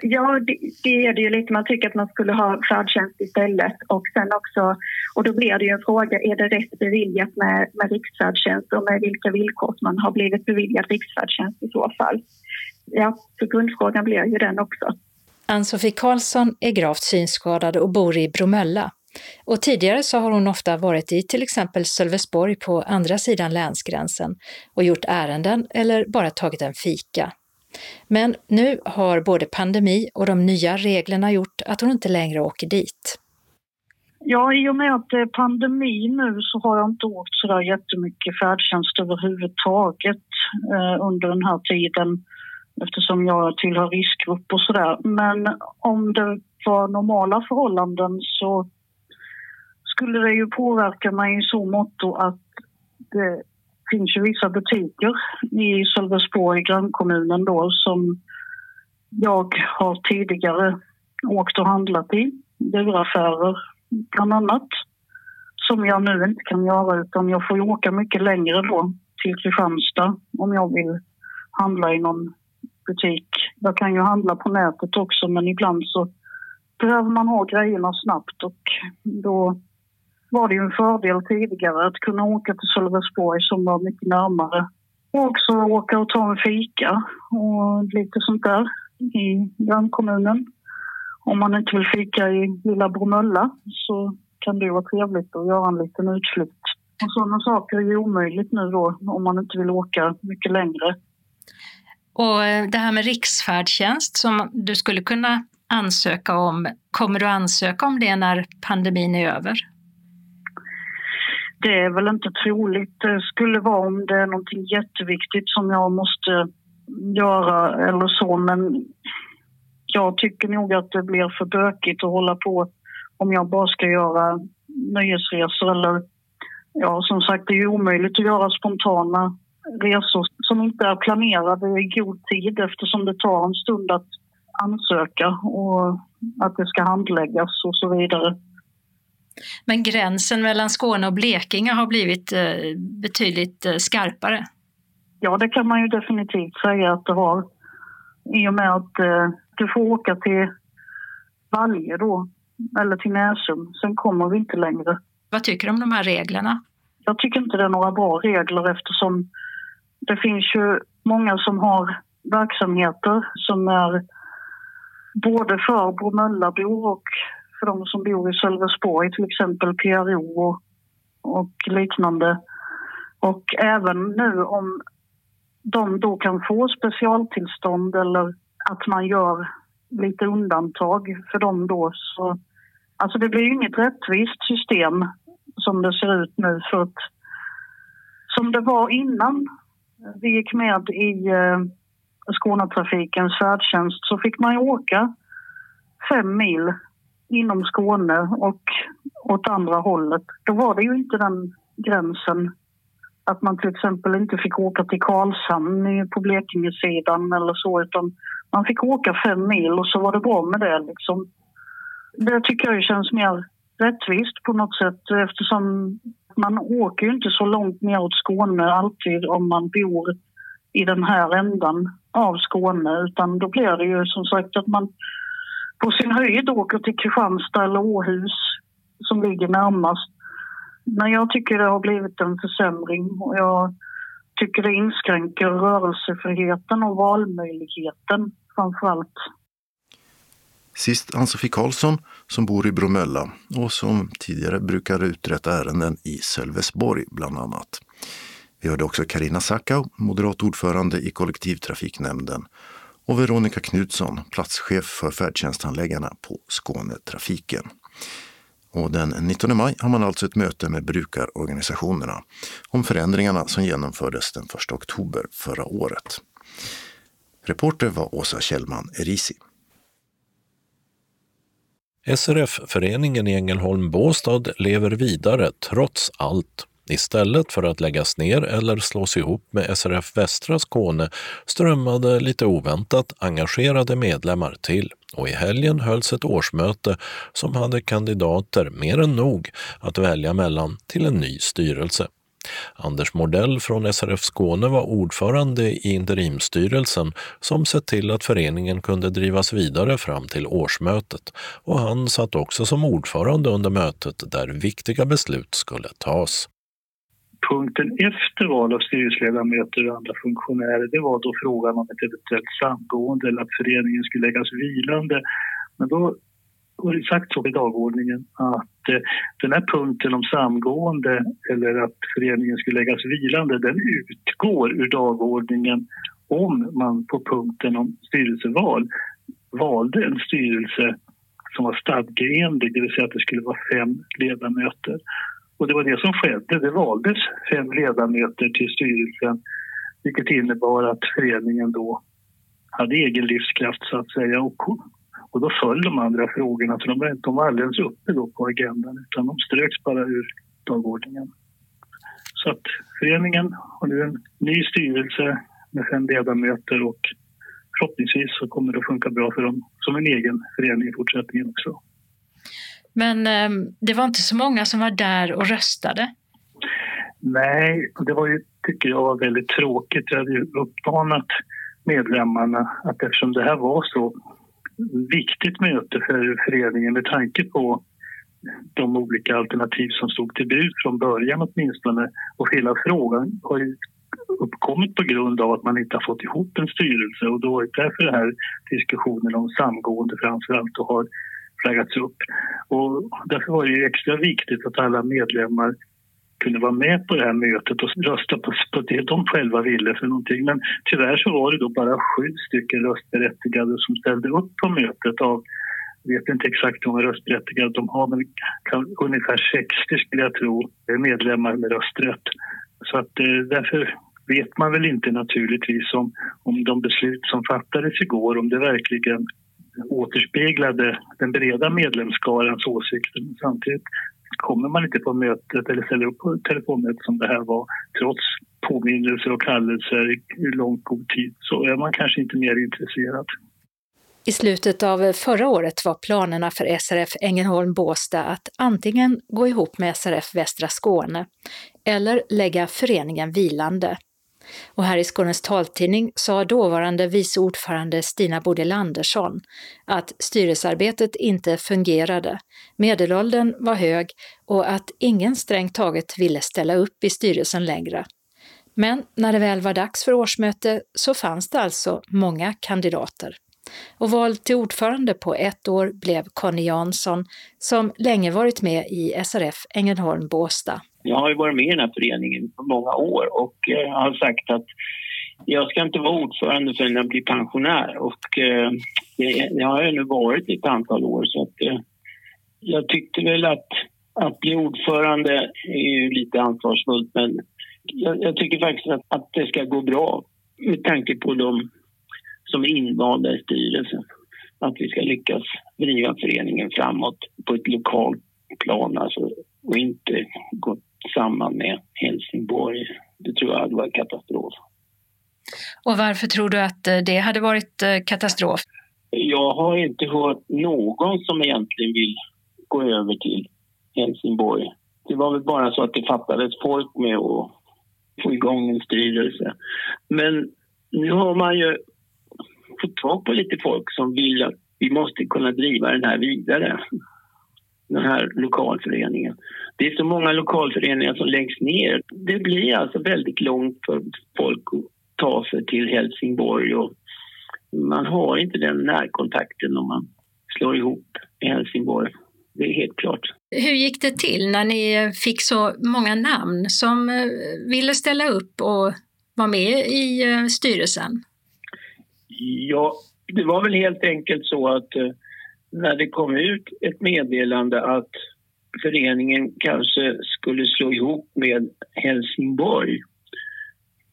Ja, det, det, är det ju lite. Man tycker att man skulle ha färdtjänst istället. Och sen också, och då blir det ju en fråga, är det rätt beviljat med, med riksfärdtjänst och med vilka villkor man har blivit beviljad riksfärdtjänst i så fall? Ja, så grundfrågan blir ju den också. Ann-Sofie Karlsson är gravt synskadad och bor i Bromölla. Och tidigare så har hon ofta varit i till exempel Sölvesborg på andra sidan länsgränsen och gjort ärenden eller bara tagit en fika. Men nu har både pandemi och de nya reglerna gjort att hon inte längre åker dit. Ja, i och med att det är pandemi nu så har jag inte åkt så där jättemycket färdtjänst överhuvudtaget eh, under den här tiden eftersom jag tillhör riskgrupp och sådär. Men om det var normala förhållanden så skulle det ju påverka mig i så mått att det finns ju vissa butiker i Sölvesborg, grannkommunen då, som jag har tidigare åkt och handlat i. Duraffärer, bland annat. Som jag nu inte kan göra utan jag får åka mycket längre då till Kristianstad om jag vill handla i någon butik. Jag kan ju handla på nätet också men ibland så behöver man ha grejerna snabbt och då var det ju en fördel tidigare att kunna åka till Sölvesborg som var mycket närmare. Och också åka och ta en fika och lite sånt där i grannkommunen. Om man inte vill fika i lilla Bromölla så kan det vara trevligt att göra en liten utflykt. Och sådana saker är ju omöjligt nu då om man inte vill åka mycket längre. Och eh, det här med riksfärdtjänst som du skulle kunna ansöka om, kommer du ansöka om det när pandemin är över? Det är väl inte troligt. Det skulle vara om det är någonting jätteviktigt som jag måste göra eller så, men jag tycker nog att det blir för bökigt att hålla på om jag bara ska göra nöjesresor eller ja, som sagt, det är ju omöjligt att göra spontana resor som inte är planerade i god tid eftersom det tar en stund att ansöka och att det ska handläggas och så vidare. Men gränsen mellan Skåne och Blekinge har blivit eh, betydligt eh, skarpare? Ja, det kan man ju definitivt säga att det har. I och med att eh, du får åka till Valje då, eller till Näsum. Sen kommer vi inte längre. Vad tycker du om de här reglerna? Jag tycker inte det är några bra regler eftersom det finns ju många som har verksamheter som är både för Bromöllabor och för de som bor i Sölvesborg, till exempel PRO och, och liknande. Och även nu om de då kan få specialtillstånd eller att man gör lite undantag för dem då så... Alltså det blir ju inget rättvist system som det ser ut nu för att som det var innan vi gick med i eh, Skånetrafikens färdtjänst så fick man ju åka fem mil inom Skåne och åt andra hållet. Då var det ju inte den gränsen att man till exempel inte fick åka till Karlshamn på Blekingesidan eller så utan man fick åka fem mil och så var det bra med det liksom. Det tycker jag känns mer rättvist på något sätt eftersom man åker ju inte så långt neråt Skåne alltid om man bor i den här ändan av Skåne utan då blir det ju som sagt att man på sin höjd åker till Kristianstad eller Åhus som ligger närmast. Men jag tycker det har blivit en försämring och jag tycker det inskränker rörelsefriheten och valmöjligheten framför allt. Sist Ann-Sofie Karlsson som bor i Bromölla och som tidigare brukar uträtta ärenden i Sölvesborg bland annat. Vi hörde också Karina Sackau, moderat ordförande i kollektivtrafiknämnden och Veronica Knutsson, platschef för färdtjänsthandläggarna på Skånetrafiken. Och den 19 maj har man alltså ett möte med brukarorganisationerna om förändringarna som genomfördes den 1 oktober förra året. Reporter var Åsa Kjellman Erisi. SRF-föreningen i Ängelholm Båstad lever vidare trots allt. Istället för att läggas ner eller slås ihop med SRF Västra Skåne strömmade lite oväntat engagerade medlemmar till och i helgen hölls ett årsmöte som hade kandidater mer än nog att välja mellan till en ny styrelse. Anders Mordell från SRF Skåne var ordförande i interimstyrelsen som sett till att föreningen kunde drivas vidare fram till årsmötet och han satt också som ordförande under mötet där viktiga beslut skulle tas punkten efter val av styrelseledamöter och andra funktionärer det var då frågan om ett eventuellt samgående eller att föreningen skulle läggas vilande. Men då var det sagt så i dagordningen att eh, den här punkten om samgående eller att föreningen skulle läggas vilande den utgår ur dagordningen om man på punkten om styrelseval valde en styrelse som var stadgeenlig, det vill säga att det skulle vara fem ledamöter. Och det var det som skedde. Det valdes fem ledamöter till styrelsen vilket innebar att föreningen då hade egen livskraft så att säga. Och, och då föll de andra frågorna, för de var, de var alldeles uppe då på agendan utan de ströks bara ur dagordningen. Så att föreningen har nu en ny styrelse med fem ledamöter och förhoppningsvis så kommer det att funka bra för dem som en egen förening i fortsättningen också. Men eh, det var inte så många som var där och röstade. Nej, det var ju, tycker jag var väldigt tråkigt. Jag hade ju uppmanat medlemmarna att eftersom det här var så viktigt möte för föreningen med tanke på de olika alternativ som stod till bud från början åtminstone och hela frågan har ju uppkommit på grund av att man inte har fått ihop en styrelse och då är det därför den här diskussionen om samgående framför allt har flaggats upp. Och därför var det extra viktigt att alla medlemmar kunde vara med på det här mötet och rösta på, på det de själva ville för någonting. Men tyvärr så var det då bara sju stycken röstberättigade som ställde upp på mötet av jag vet inte exakt hur många röstberättigade de har, men ungefär 60 skulle jag tro eh, medlemmar med rösträtt. Så att eh, därför vet man väl inte naturligtvis om, om de beslut som fattades igår, om det verkligen återspeglade den breda medlemsskarans åsikter. Men samtidigt kommer man inte på mötet eller ställer upp på telefonmötet som det här var trots påminnelser och kallelser i långt god tid så är man kanske inte mer intresserad. I slutet av förra året var planerna för SRF Ängelholm Båsta att antingen gå ihop med SRF Västra Skåne eller lägga föreningen vilande. Och här i Skånes taltidning sa dåvarande vice ordförande Stina Bodil Andersson att styrelsearbetet inte fungerade, medelåldern var hög och att ingen strängt taget ville ställa upp i styrelsen längre. Men när det väl var dags för årsmöte så fanns det alltså många kandidater. Och vald till ordförande på ett år blev Conny Jansson, som länge varit med i SRF Ängelholm Båstad. Jag har ju varit med i den här föreningen på många år och eh, har sagt att jag ska inte vara ordförande förrän jag blir pensionär. Och eh, det, det, har jag nu varit i ett antal år. Så att, eh, jag tyckte väl att, att bli ordförande är ju lite ansvarsfullt men jag, jag tycker faktiskt att, att det ska gå bra med tanke på de som är invalda i styrelsen. Att vi ska lyckas driva föreningen framåt på ett lokalt plan alltså, och inte gå samman med Helsingborg. Det tror jag hade varit katastrof. Och varför tror du att eh, det hade varit eh, katastrof? Jag har inte hört någon som egentligen vill gå över till Helsingborg. Det var väl bara så att det fattades folk med att få igång en styrelse. Men nu har man ju fått tag på lite folk som vill att vi måste kunna driva den här vidare. Den här lokalföreningen. Det är så många lokalföreningar som läggs ner. Det blir alltså väldigt långt för folk att ta sig till Helsingborg och man har inte den närkontakten om man slår ihop i Helsingborg. Det är helt klart. Hur gick det till när ni fick så många namn som eh, ville ställa upp och vara med i eh, styrelsen? Ja, det var väl helt enkelt så att eh, när det kom ut ett meddelande att föreningen kanske skulle slå ihop med Helsingborg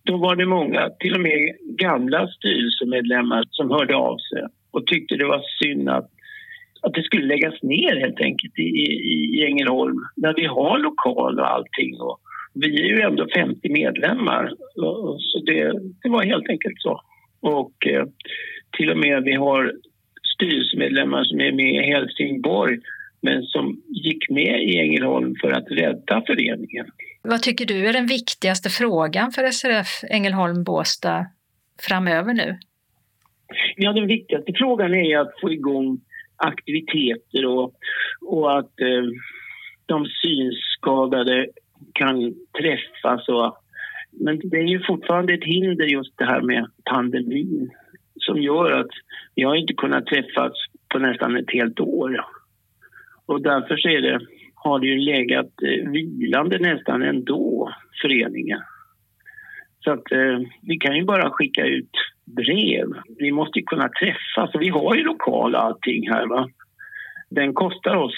då var det många, till och med gamla styrelsemedlemmar som hörde av sig och tyckte det var synd att, att det skulle läggas ner helt enkelt i, i Ängelholm när vi har lokal och allting. Och vi är ju ändå 50 medlemmar, så det, det var helt enkelt så. Och eh, till och med vi har styrelsemedlemmar som är med i Helsingborg men som gick med i Ängelholm för att rädda föreningen. Vad tycker du är den viktigaste frågan för SRF Ängelholm Båstad framöver nu? Ja, den viktigaste frågan är att få igång aktiviteter och, och att eh, de synskadade kan träffas. Och, men det är ju fortfarande ett hinder just det här med pandemin som gör att vi har inte kunnat träffas på nästan ett helt år. Och därför så är det, har det ju legat eh, vilande nästan ändå, föreningen. Så att eh, vi kan ju bara skicka ut brev. Vi måste ju kunna träffas. Vi har ju lokal allting här. Va? Den kostar oss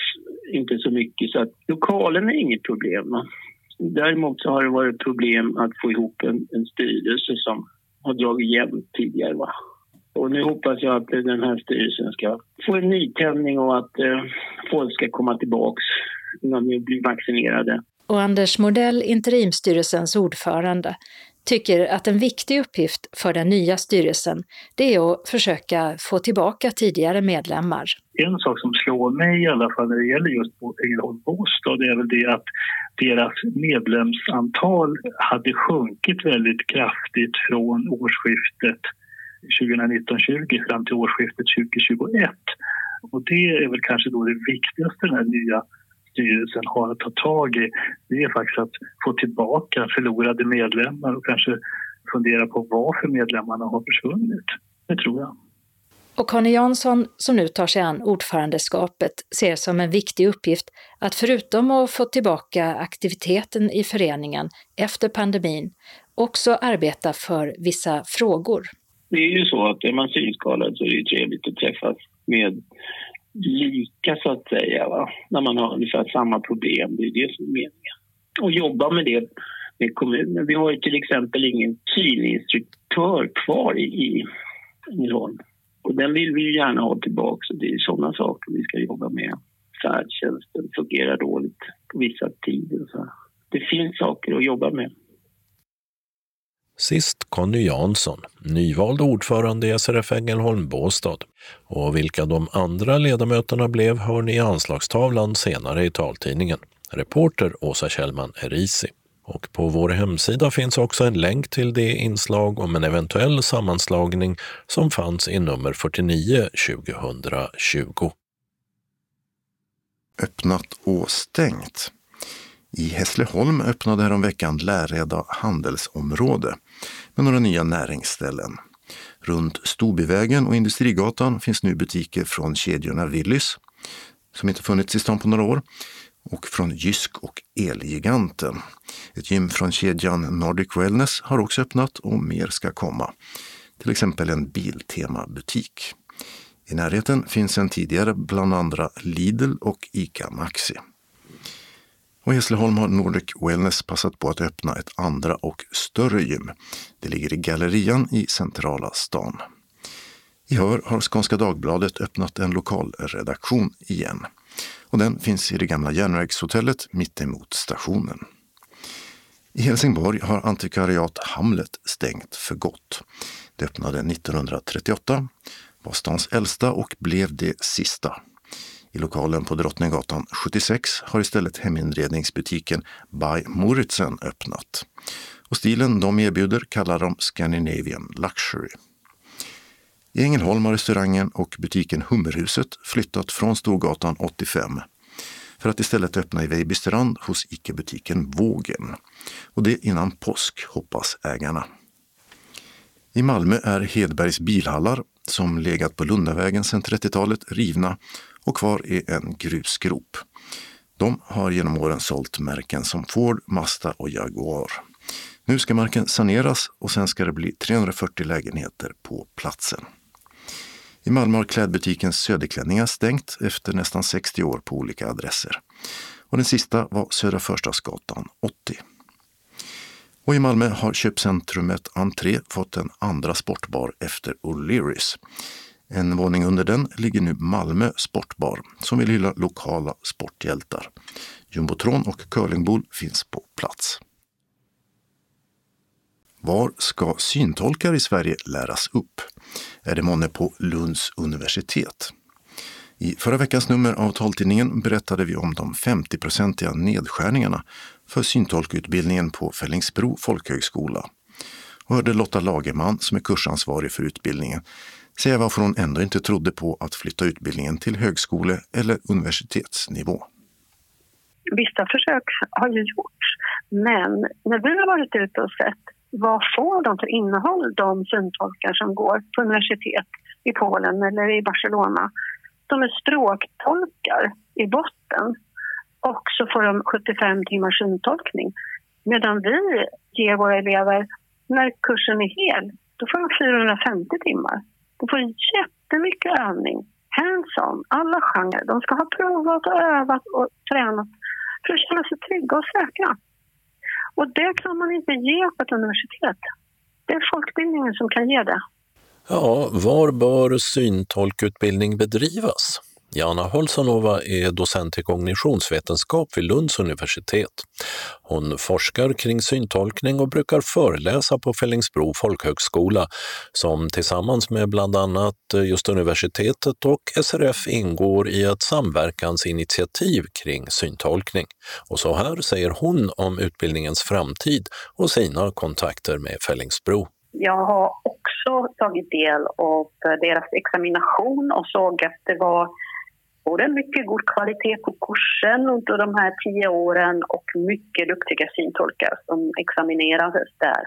inte så mycket så att lokalen är inget problem. Va? Däremot så har det varit problem att få ihop en, en styrelse som har dragit jämnt tidigare. Va? Och nu hoppas jag att den här styrelsen ska få en nytändning och att eh, folk ska komma tillbaks när de blir vaccinerade. Och Anders Modell, interimstyrelsens ordförande, tycker att en viktig uppgift för den nya styrelsen det är att försöka få tillbaka tidigare medlemmar. En sak som slår mig i alla fall när det gäller just Ängelholm Bostad det är väl det att deras medlemsantal hade sjunkit väldigt kraftigt från årsskiftet 2019-20 fram till årsskiftet 2021. Och det är väl kanske då det viktigaste den här nya styrelsen har att ta tag i. Det är faktiskt att få tillbaka förlorade medlemmar och kanske fundera på varför medlemmarna har försvunnit. Det tror jag. Och Conny Jansson, som nu tar sig an ordförandeskapet, ser som en viktig uppgift att förutom att få tillbaka aktiviteten i föreningen efter pandemin, också arbeta för vissa frågor det är ju så att är man synskadad så är det trevligt att träffas med lika så att säga, va? när man har ungefär samma problem. Det är det som är meningen. Och jobba med det med kommunen. Vi har ju till exempel ingen syninstruktör kvar i, i Ängelholm. Och den vill vi ju gärna ha tillbaka. Så det är sådana saker vi ska jobba med. Färdtjänsten fungerar dåligt på vissa tider. Så. Det finns saker att jobba med. Sist Conny Jansson, nyvald ordförande i SRF Ängelholm Båstad. Och vilka de andra ledamöterna blev hör ni i anslagstavlan senare i taltidningen. Reporter Åsa Kjellman Erisi. Och på vår hemsida finns också en länk till det inslag om en eventuell sammanslagning som fanns i nummer 49 2020. Öppnat och stängt. I Hässleholm öppnade häromveckan Läreda handelsområde med några nya näringsställen. Runt Storbyvägen och Industrigatan finns nu butiker från kedjorna Willys, som inte funnits i stan på några år, och från Jysk och Elgiganten. Ett gym från kedjan Nordic Wellness har också öppnat och mer ska komma. Till exempel en Biltema-butik. I närheten finns en tidigare bland andra Lidl och ICA Maxi. Och i Hässleholm har Nordic Wellness passat på att öppna ett andra och större gym. Det ligger i Gallerian i centrala stan. I Hör har Skånska Dagbladet öppnat en lokalredaktion igen. Och den finns i det gamla järnvägshotellet mittemot stationen. I Helsingborg har antikvariat Hamlet stängt för gott. Det öppnade 1938, var stans äldsta och blev det sista. I lokalen på Drottninggatan 76 har istället heminredningsbutiken By Moritzen öppnat. Och stilen de erbjuder kallar de Scandinavian Luxury. I Ängelholm har restaurangen och butiken Hummerhuset flyttat från Storgatan 85 för att istället öppna i Vejbystrand hos ICA-butiken Vågen. Och det innan påsk, hoppas ägarna. I Malmö är Hedbergs bilhallar, som legat på Lundavägen sedan 30-talet, rivna och kvar är en grusgrop. De har genom åren sålt märken som Ford, Mazda och Jaguar. Nu ska marken saneras och sen ska det bli 340 lägenheter på platsen. I Malmö har klädbutiken Söderklänningar stängt efter nästan 60 år på olika adresser. Och den sista var Södra Förstadsgatan 80. Och i Malmö har köpcentrumet Entré fått en andra sportbar efter O'Learys. En våning under den ligger nu Malmö Sportbar som vill hylla lokala sporthjältar. Jumbotron och curlingbol finns på plats. Var ska syntolkar i Sverige läras upp? Är det månne på Lunds universitet? I förra veckans nummer av taltidningen berättade vi om de 50-procentiga nedskärningarna för syntolkutbildningen på Fällingsbro folkhögskola och hörde Lotta Lagerman, som är kursansvarig för utbildningen, säga varför hon ändå inte trodde på att flytta utbildningen till högskole eller universitetsnivå. Vissa försök har ju gjorts, men när vi har varit ute och sett vad får de för innehåll, de syntolkar som går på universitet i Polen eller i Barcelona. De är språktolkar i botten och så får de 75 timmars syntolkning. Medan vi ger våra elever, när kursen är hel, då får de 450 timmar. De får jättemycket övning, hands-on, alla genrer. De ska ha provat och övat och tränat för att känna sig trygga och säkra. Och det kan man inte ge på ett universitet. Det är folkbildningen som kan ge det. Ja, var bör syntolkutbildning bedrivas? Jana Holsanova är docent i kognitionsvetenskap vid Lunds universitet. Hon forskar kring syntolkning och brukar föreläsa på Fällingsbro folkhögskola som tillsammans med bland annat just universitetet och SRF ingår i ett samverkansinitiativ kring syntolkning. Och så här säger hon om utbildningens framtid och sina kontakter med Fällingsbro. Jag har också tagit del av deras examination och såg att det var både mycket god kvalitet på kursen under de här tio åren och mycket duktiga syntolkar som examinerades där.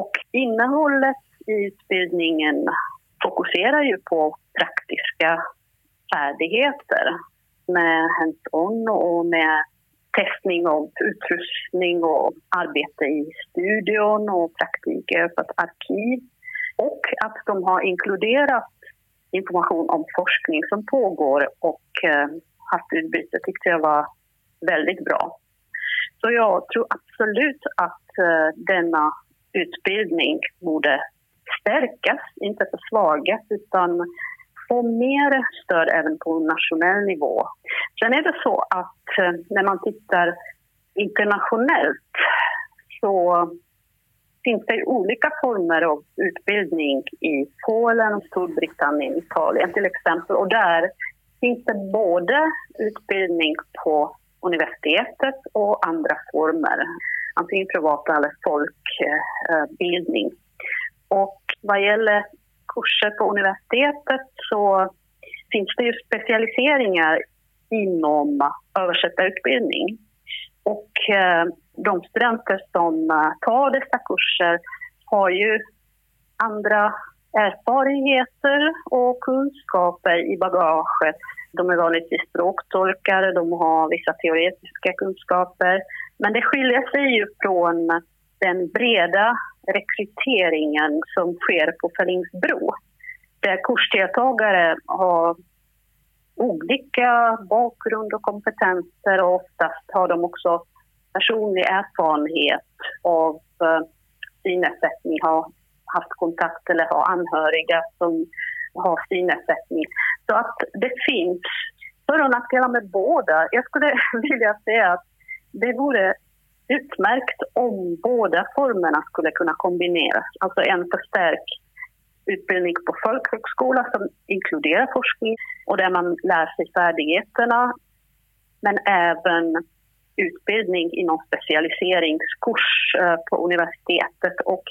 Och innehållet i utbildningen fokuserar ju på praktiska färdigheter med hands-on och med testning av utrustning och arbete i studion och praktik på ett arkiv. Och att de har inkluderat information om forskning som pågår och eh, haft utbyte tyckte jag var väldigt bra. Så jag tror absolut att eh, denna utbildning borde stärkas, inte försvagas utan få mer stöd även på nationell nivå. Sen är det så att eh, när man tittar internationellt så finns det olika former av utbildning i Polen, Storbritannien, Italien till exempel. Och där finns det både utbildning på universitetet och andra former, antingen privata eller folkbildning. Och vad gäller kurser på universitetet så finns det ju specialiseringar inom översättarutbildning. Och eh, de studenter som eh, tar dessa kurser har ju andra erfarenheter och kunskaper i bagaget. De är vanligtvis språktolkare, de har vissa teoretiska kunskaper. Men det skiljer sig ju från den breda rekryteringen som sker på Fällingsbro. Där kursdeltagare har olika bakgrund och kompetenser och oftast har de också personlig erfarenhet av eh, synnedsättning, har haft kontakt eller har anhöriga som har synnedsättning. Så att det finns för och nackdelar med båda. Jag skulle vilja säga att det vore utmärkt om båda formerna skulle kunna kombineras. Alltså en förstärkt utbildning på folkhögskola som inkluderar forskning och där man lär sig färdigheterna men även utbildning inom specialiseringskurs eh, på universitetet och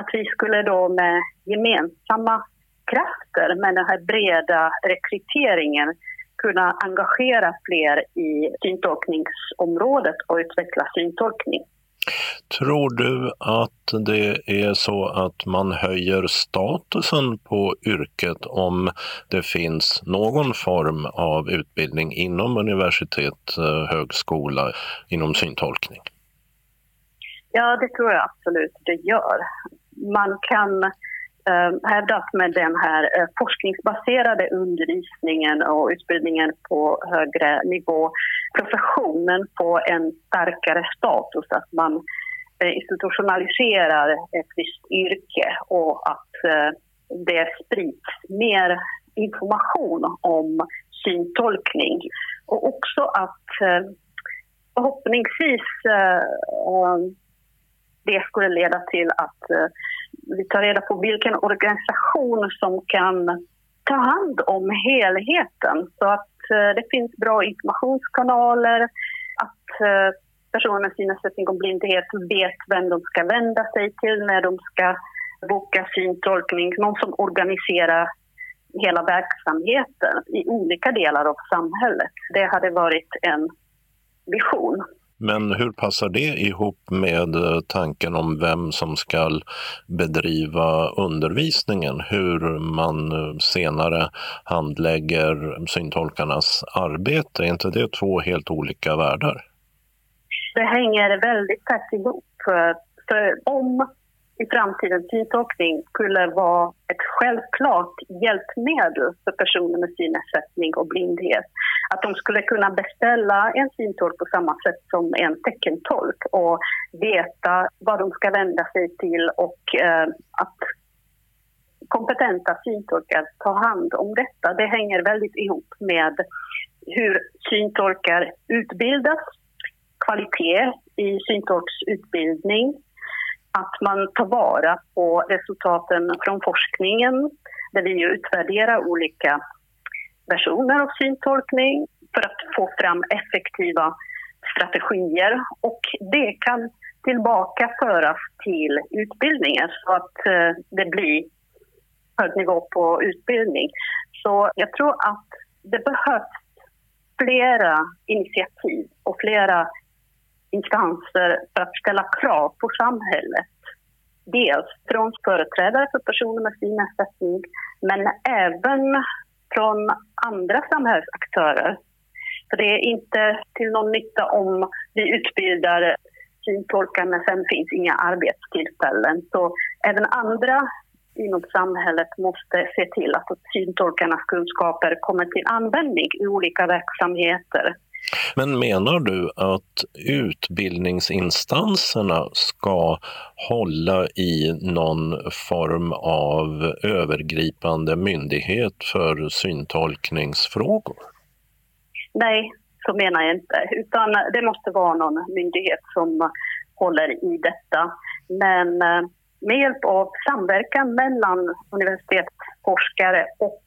att vi skulle då med gemensamma krafter med den här breda rekryteringen kunna engagera fler i syntolkningsområdet och utveckla syntolkning. Tror du att det är så att man höjer statusen på yrket om det finns någon form av utbildning inom universitet, eh, högskola, inom syntolkning? Ja, det tror jag absolut det gör. Man kan eh, med den här eh, forskningsbaserade undervisningen och utbildningen på högre nivå professionen får en starkare status, att man eh, institutionaliserar ett visst yrke och att eh, det sprids mer information om syntolkning. Och också att eh, förhoppningsvis eh, det skulle leda till att eh, vi tar reda på vilken organisation som kan ta hand om helheten så att Eh, det finns bra informationskanaler, att eh, personer med synnedsättning och blindhet vet vem de ska vända sig till när de ska boka syntolkning, någon som organiserar hela verksamheten i olika delar av samhället. Det hade varit en vision. Men hur passar det ihop med eh, tanken om vem som ska bedriva undervisningen? Hur man eh, senare handlägger syntolkarnas arbete? Är inte det två helt olika världar? Det hänger väldigt tätt ihop. För om i framtiden syntolkning skulle vara ett självklart hjälpmedel för personer med synnedsättning och blindhet. Att de skulle kunna beställa en syntolk på samma sätt som en teckentolk och veta vad de ska vända sig till och eh, att kompetenta syntolkar tar hand om detta. Det hänger väldigt ihop med hur syntolkar utbildas, kvalitet i syntolksutbildning, att man tar vara på resultaten från forskningen där vi utvärderar olika versioner av syntolkning för att få fram effektiva strategier och det kan tillbaka föras till utbildningen så att eh, det blir hög nivå på utbildning. Så jag tror att det behövs flera initiativ och flera instanser för att ställa krav på samhället. Dels från företrädare för personer med synnedsättning men även från andra samhällsaktörer. För det är inte till någon nytta om vi utbildar syntolkar men sen finns inga arbetstillfällen. Så även andra inom samhället måste se till att syntolkarnas kunskaper kommer till användning i olika verksamheter. Men menar du att utbildningsinstanserna ska hålla i någon form av övergripande myndighet för syntolkningsfrågor? Nej, så menar jag inte. Utan det måste vara någon myndighet som håller i detta. Men eh, med hjälp av samverkan mellan universitetsforskare och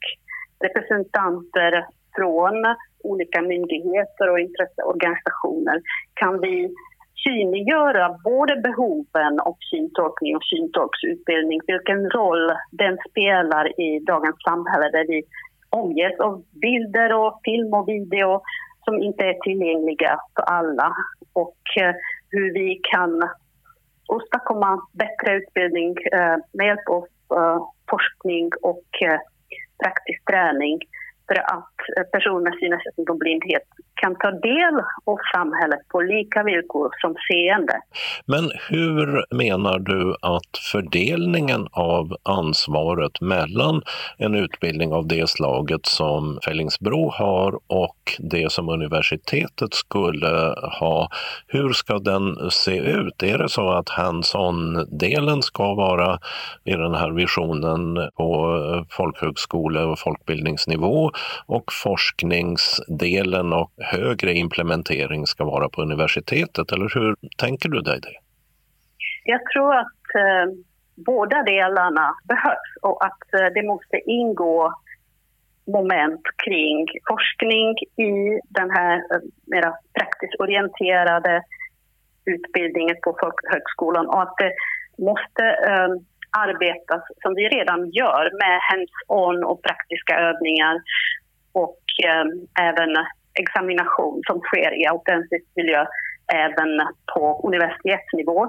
representanter från olika myndigheter och intresseorganisationer. Kan vi synliggöra både behoven av syntolkning och syntolksutbildning, vilken roll den spelar i dagens samhälle där vi omges av bilder och film och video som inte är tillgängliga för alla? Och eh, hur vi kan åstadkomma bättre utbildning eh, med hjälp av eh, forskning och praktisk träning? Bättre att eh, personer med synnedsättning och blindhet kan ta del av samhället på lika villkor som seende. Men hur menar du att fördelningen av ansvaret mellan en utbildning av det slaget som Fellingsbro har och det som universitetet skulle ha, hur ska den se ut? Är det så att hands-on-delen ska vara i den här visionen på folkhögskole och folkbildningsnivå och forskningsdelen och högre implementering ska vara på universitetet, eller hur tänker du dig det? Jag tror att eh, båda delarna behövs och att eh, det måste ingå moment kring forskning i den här eh, mera praktiskt orienterade utbildningen på folkhögskolan och att det måste eh, arbetas som vi redan gör med hands-on och praktiska övningar och eh, även examination som sker i autentisk miljö även på universitetsnivå.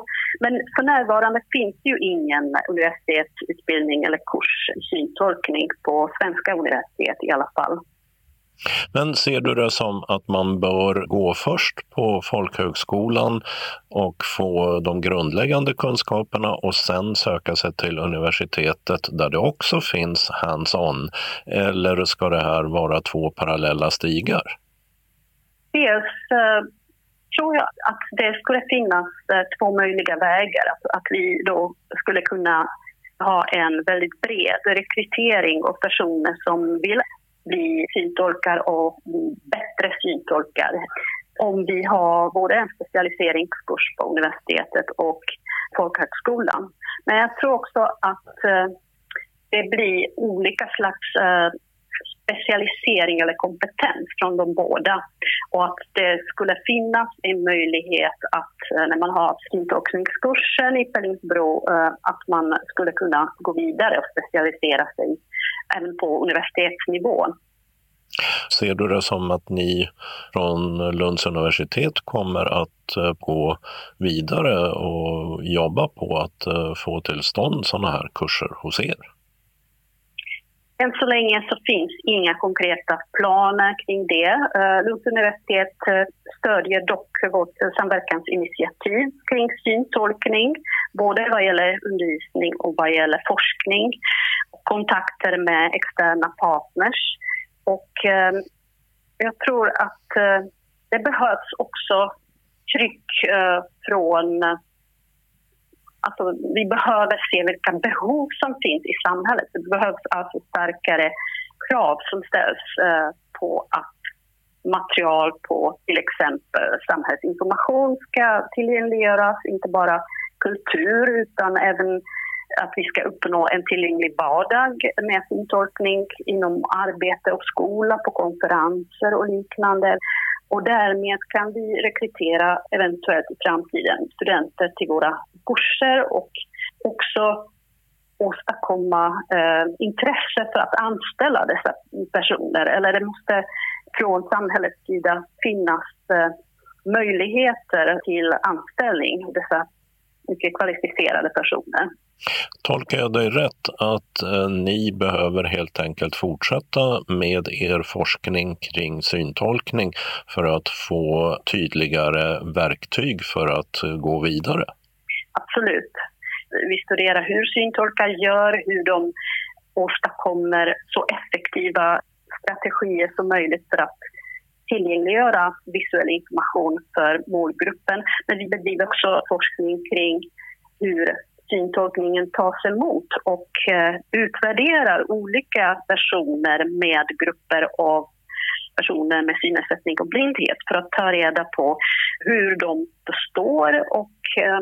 Men för närvarande finns ju ingen universitetsutbildning eller kurs i syntolkning på svenska universitet i alla fall. Men ser du det som att man bör gå först på folkhögskolan och få de grundläggande kunskaperna och sen söka sig till universitetet där det också finns hands-on? Eller ska det här vara två parallella stigar? Dels uh, tror jag att det skulle finnas uh, två möjliga vägar. Att, att vi då skulle kunna ha en väldigt bred rekrytering av personer som vill bli syntolkar och bli bättre syntolkar. Om vi har både en specialiseringskurs på universitetet och folkhögskolan. Men jag tror också att eh, det blir olika slags eh, specialisering eller kompetens från de båda. Och att det skulle finnas en möjlighet att eh, när man har syntolkningskursen i Pellingsbro att man skulle kunna gå vidare och specialisera sig även på universitetsnivå. Ser du det som att ni från Lunds universitet kommer att eh, gå vidare och jobba på att eh, få till stånd sådana här kurser hos er? Än så länge så finns inga konkreta planer kring det. Eh, Lunds universitet stödjer dock vårt samverkansinitiativ kring syntolkning, både vad gäller undervisning och vad gäller forskning kontakter med externa partners. Och eh, jag tror att eh, det behövs också tryck eh, från... Eh, alltså, vi behöver se vilka behov som finns i samhället. Det behövs alltså starkare krav som ställs eh, på att material på till exempel samhällsinformation ska tillgängliggöras, inte bara kultur utan även att vi ska uppnå en tillgänglig vardag med sin tolkning inom arbete och skola, på konferenser och liknande. Och därmed kan vi rekrytera eventuellt i framtiden studenter till våra kurser och också åstadkomma eh, intresse för att anställa dessa personer. Eller det måste från samhällets sida finnas eh, möjligheter till anställning av dessa mycket kvalificerade personer. Tolkar jag dig rätt att eh, ni behöver helt enkelt fortsätta med er forskning kring syntolkning för att få tydligare verktyg för att eh, gå vidare? Absolut. Vi studerar hur syntolkar gör, hur de åstadkommer så effektiva strategier som möjligt för att tillgängliggöra visuell information för målgruppen. Men vi bedriver också forskning kring hur syntolkningen tas emot och eh, utvärderar olika personer med grupper av personer med synnedsättning och blindhet för att ta reda på hur de förstår och eh,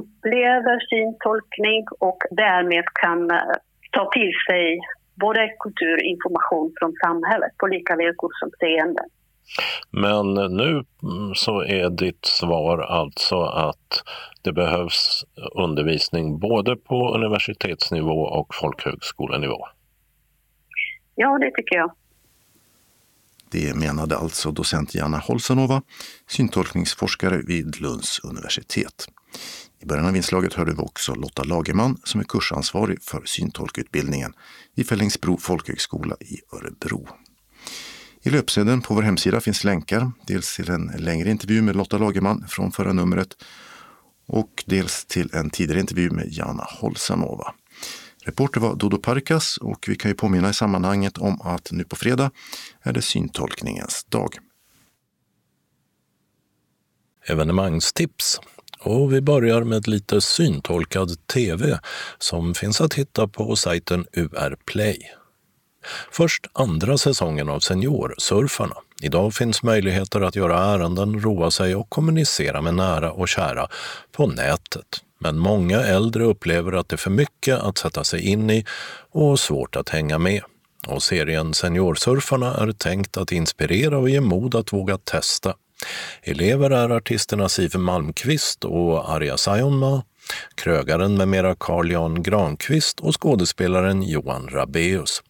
upplever syntolkning och därmed kan eh, ta till sig både kulturinformation från samhället på lika villkor som seende. Men nu mm, så är ditt svar alltså att det behövs undervisning både på universitetsnivå och folkhögskolenivå? Ja, det tycker jag. Det menade alltså docent Jana Holsanova, syntolkningsforskare vid Lunds universitet. I början av inslaget hörde vi också Lotta Lagerman som är kursansvarig för syntolkutbildningen vid Fällingsbro folkhögskola i Örebro. I löpsedeln på vår hemsida finns länkar, dels till en längre intervju med Lotta Lagerman från förra numret och dels till en tidigare intervju med Jana Holsanova. Reporter var Dodo Parkas och vi kan ju påminna i sammanhanget om att nu på fredag är det syntolkningens dag. Evenemangstips. Och vi börjar med lite syntolkad tv som finns att hitta på sajten UR Play. Först andra säsongen av Seniorsurfarna. Idag finns möjligheter att göra ärenden, roa sig och kommunicera med nära och kära på nätet. Men många äldre upplever att det är för mycket att sätta sig in i och svårt att hänga med. Och serien Seniorsurfarna är tänkt att inspirera och ge mod att våga testa. Elever är artisterna Siv Malmqvist och Arja Saijonmaa, krögaren med mera Carl Jan Granqvist och skådespelaren Johan Rabeus.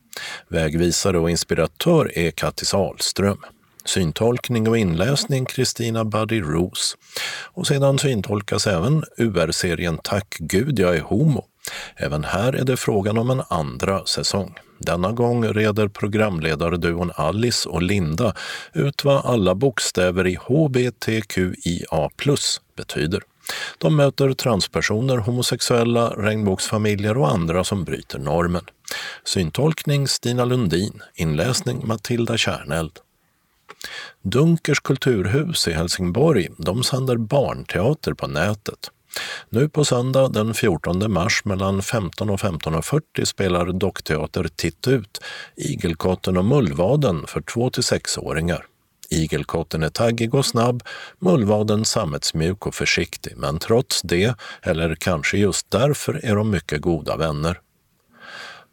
Vägvisare och inspiratör är Kattis Ahlström. Syntolkning och inläsning Kristina Buddy Roos. Och sedan syntolkas även UR-serien Tack Gud jag är homo. Även här är det frågan om en andra säsong. Denna gång reder programledarduon Alice och Linda ut vad alla bokstäver i HBTQIA betyder. De möter transpersoner, homosexuella, regnbågsfamiljer och andra som bryter normen. Syntolkning Stina Lundin, inläsning Matilda Kärneld. Dunkers kulturhus i Helsingborg de sänder barnteater på nätet. Nu på söndag den 14 mars mellan 15 och 15.40 spelar Dockteater Titt ut, Igelkotten och Mullvaden för 2–6-åringar. Igelkotten är taggig och snabb, mullvaden sammetsmjuk och försiktig, men trots det, eller kanske just därför, är de mycket goda vänner.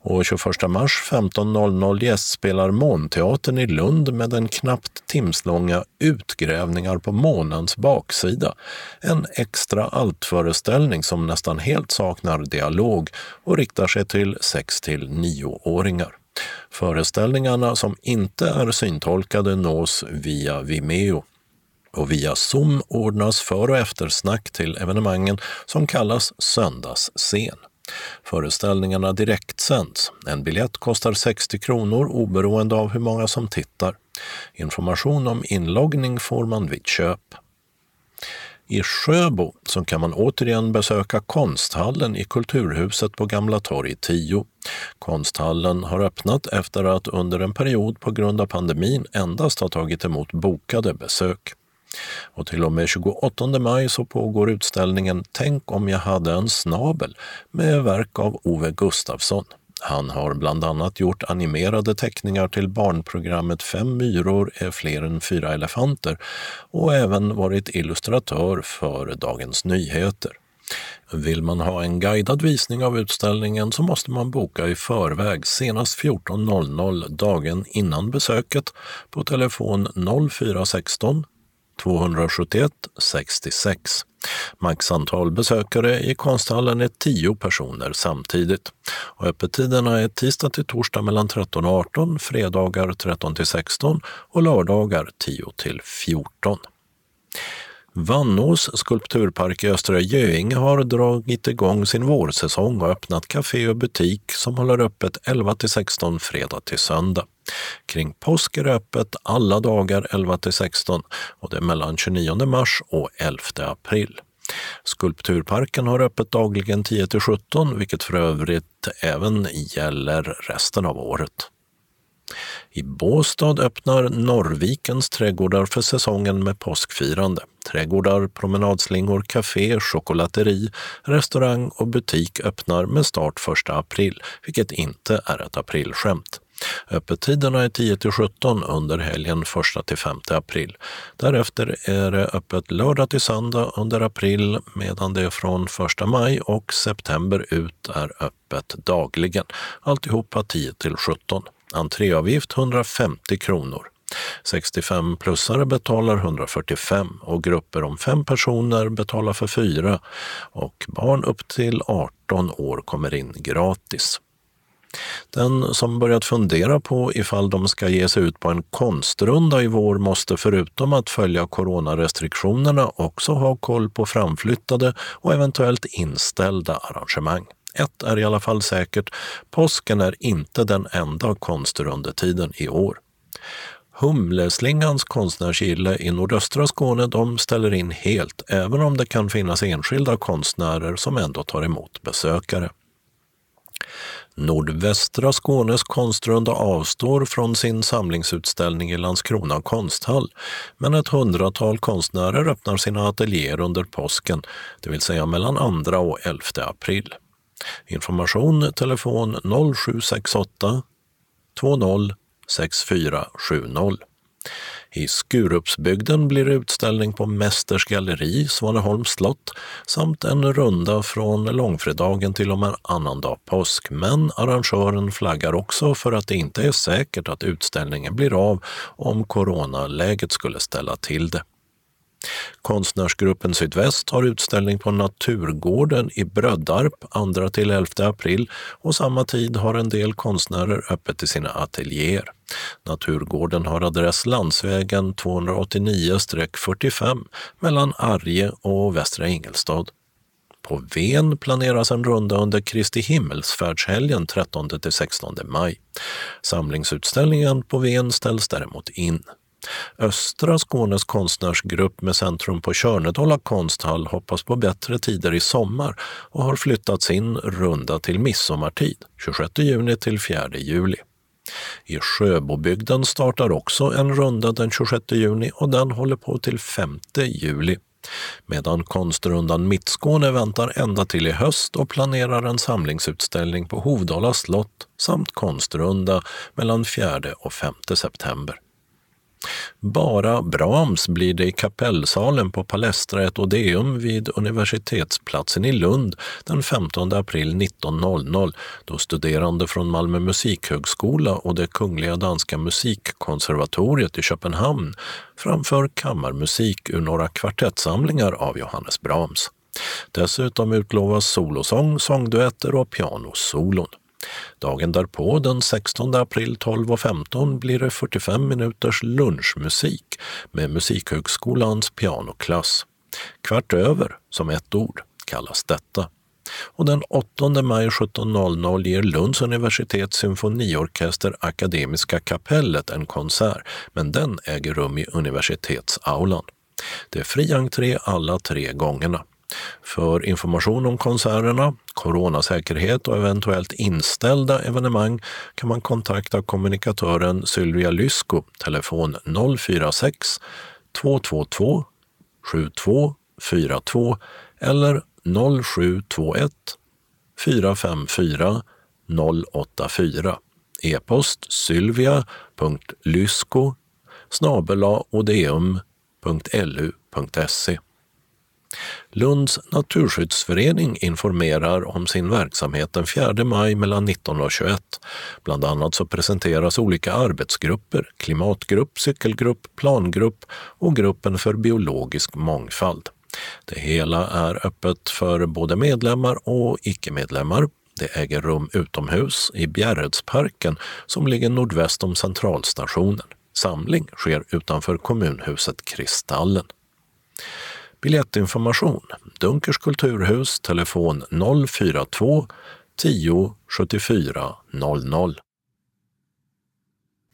Och 21 mars 15.00 gästspelar Månteatern i Lund med den knappt timslånga Utgrävningar på månens baksida. En extra altföreställning som nästan helt saknar dialog och riktar sig till 6 till 9-åringar. Föreställningarna som inte är syntolkade nås via Vimeo och via Zoom ordnas för och eftersnack till evenemangen som kallas Söndagsscen. Föreställningarna direktsänds. En biljett kostar 60 kronor oberoende av hur många som tittar. Information om inloggning får man vid köp. I Sjöbo så kan man återigen besöka konsthallen i Kulturhuset på Gamla torg 10. Konsthallen har öppnat efter att under en period på grund av pandemin endast ha tagit emot bokade besök. Och till och med 28 maj så pågår utställningen Tänk om jag hade en snabel med verk av Ove Gustafsson. Han har bland annat gjort animerade teckningar till barnprogrammet Fem myror är fler än fyra elefanter och även varit illustratör för Dagens Nyheter. Vill man ha en guidad visning av utställningen så måste man boka i förväg senast 14.00 dagen innan besöket på telefon 0416 271 66. Maxantal besökare i konsthallen är 10 personer samtidigt. Och öppettiderna är tisdag till torsdag mellan 13 och 18, fredagar 13 till 16 och lördagar 10 till 14. Vannås skulpturpark i Östra Göinge har dragit igång sin vårsäsong och öppnat café och butik som håller öppet 11 till 16 fredag till söndag. Kring påsk är det öppet alla dagar 11 till 16 och det är mellan 29 mars och 11 april. Skulpturparken har öppet dagligen 10 till 17 vilket för övrigt även gäller resten av året. I Båstad öppnar Norrvikens trädgårdar för säsongen med påskfirande. Trädgårdar, promenadslingor, café, chokladeri, restaurang och butik öppnar med start 1 april, vilket inte är ett aprilskämt. Öppettiderna är 10 till 17 under helgen 1 till 5 april. Därefter är det öppet lördag till söndag under april medan det från 1 maj och september ut är öppet dagligen. Alltihopa 10 till 17. Entréavgift 150 kronor. 65-plussare betalar 145 och grupper om fem personer betalar för fyra och barn upp till 18 år kommer in gratis. Den som börjat fundera på ifall de ska ge sig ut på en konstrunda i vår måste förutom att följa coronarestriktionerna också ha koll på framflyttade och eventuellt inställda arrangemang. Ett är i alla fall säkert, påsken är inte den enda konstrundetiden i år. Humleslingans konstnärsgille i nordöstra Skåne de ställer in helt, även om det kan finnas enskilda konstnärer som ändå tar emot besökare. Nordvästra Skånes konstrunda avstår från sin samlingsutställning i Landskrona konsthall, men ett hundratal konstnärer öppnar sina ateljéer under påsken, det vill säga mellan 2 och 11 april. Information telefon 0768 20 6470. I Skurupsbygden blir det utställning på Mästers galleri, Svaneholms slott samt en runda från långfredagen till och med annandag påsk. Men arrangören flaggar också för att det inte är säkert att utställningen blir av om coronaläget skulle ställa till det. Konstnärsgruppen Sydväst har utställning på Naturgården i Bröddarp 2–11 april och samma tid har en del konstnärer öppet i sina ateljéer. Naturgården har adress Landsvägen 289-45 mellan Arje och Västra Ingelstad. På Ven planeras en runda under Kristi himmelsfärdshelgen 13–16 maj. Samlingsutställningen på Ven ställs däremot in. Östra Skånes konstnärsgrupp med centrum på Tjörnedala konsthall hoppas på bättre tider i sommar och har flyttat sin runda till midsommartid, 26 juni till 4 juli. I Sjöbobygden startar också en runda den 26 juni och den håller på till 5 juli. Medan konstrundan Mittskåne väntar ända till i höst och planerar en samlingsutställning på Hovdala slott samt konstrunda mellan 4 och 5 september. Bara Brahms blir det i kapellsalen på Palestra ett Odeum vid Universitetsplatsen i Lund den 15 april 19.00 då studerande från Malmö musikhögskola och det Kungliga Danska Musikkonservatoriet i Köpenhamn framför kammarmusik ur några kvartettsamlingar av Johannes Brahms. Dessutom utlovas solosång, sångduetter och pianosolon. Dagen därpå, den 16 april 12.15, blir det 45 minuters lunchmusik med Musikhögskolans pianoklass. Kvart över, som ett ord, kallas detta. Och den 8 maj 17.00 ger Lunds universitets symfoniorkester Akademiska kapellet en konsert, men den äger rum i universitetsaulan. Det är fri entré alla tre gångerna. För information om konserterna, coronasäkerhet och eventuellt inställda evenemang kan man kontakta kommunikatören Sylvia Lysko, telefon 046 222 7242 eller 0721 454 084. E-post sylvia.lysko snabela odeum.lu.se Lunds naturskyddsförening informerar om sin verksamhet den 4 maj mellan 19 och 21. Bland annat så presenteras olika arbetsgrupper, klimatgrupp, cykelgrupp, plangrupp och gruppen för biologisk mångfald. Det hela är öppet för både medlemmar och icke-medlemmar. Det äger rum utomhus i Bjärredsparken som ligger nordväst om Centralstationen. Samling sker utanför kommunhuset Kristallen. Biljettinformation Dunkers kulturhus, telefon 042 10 74 00.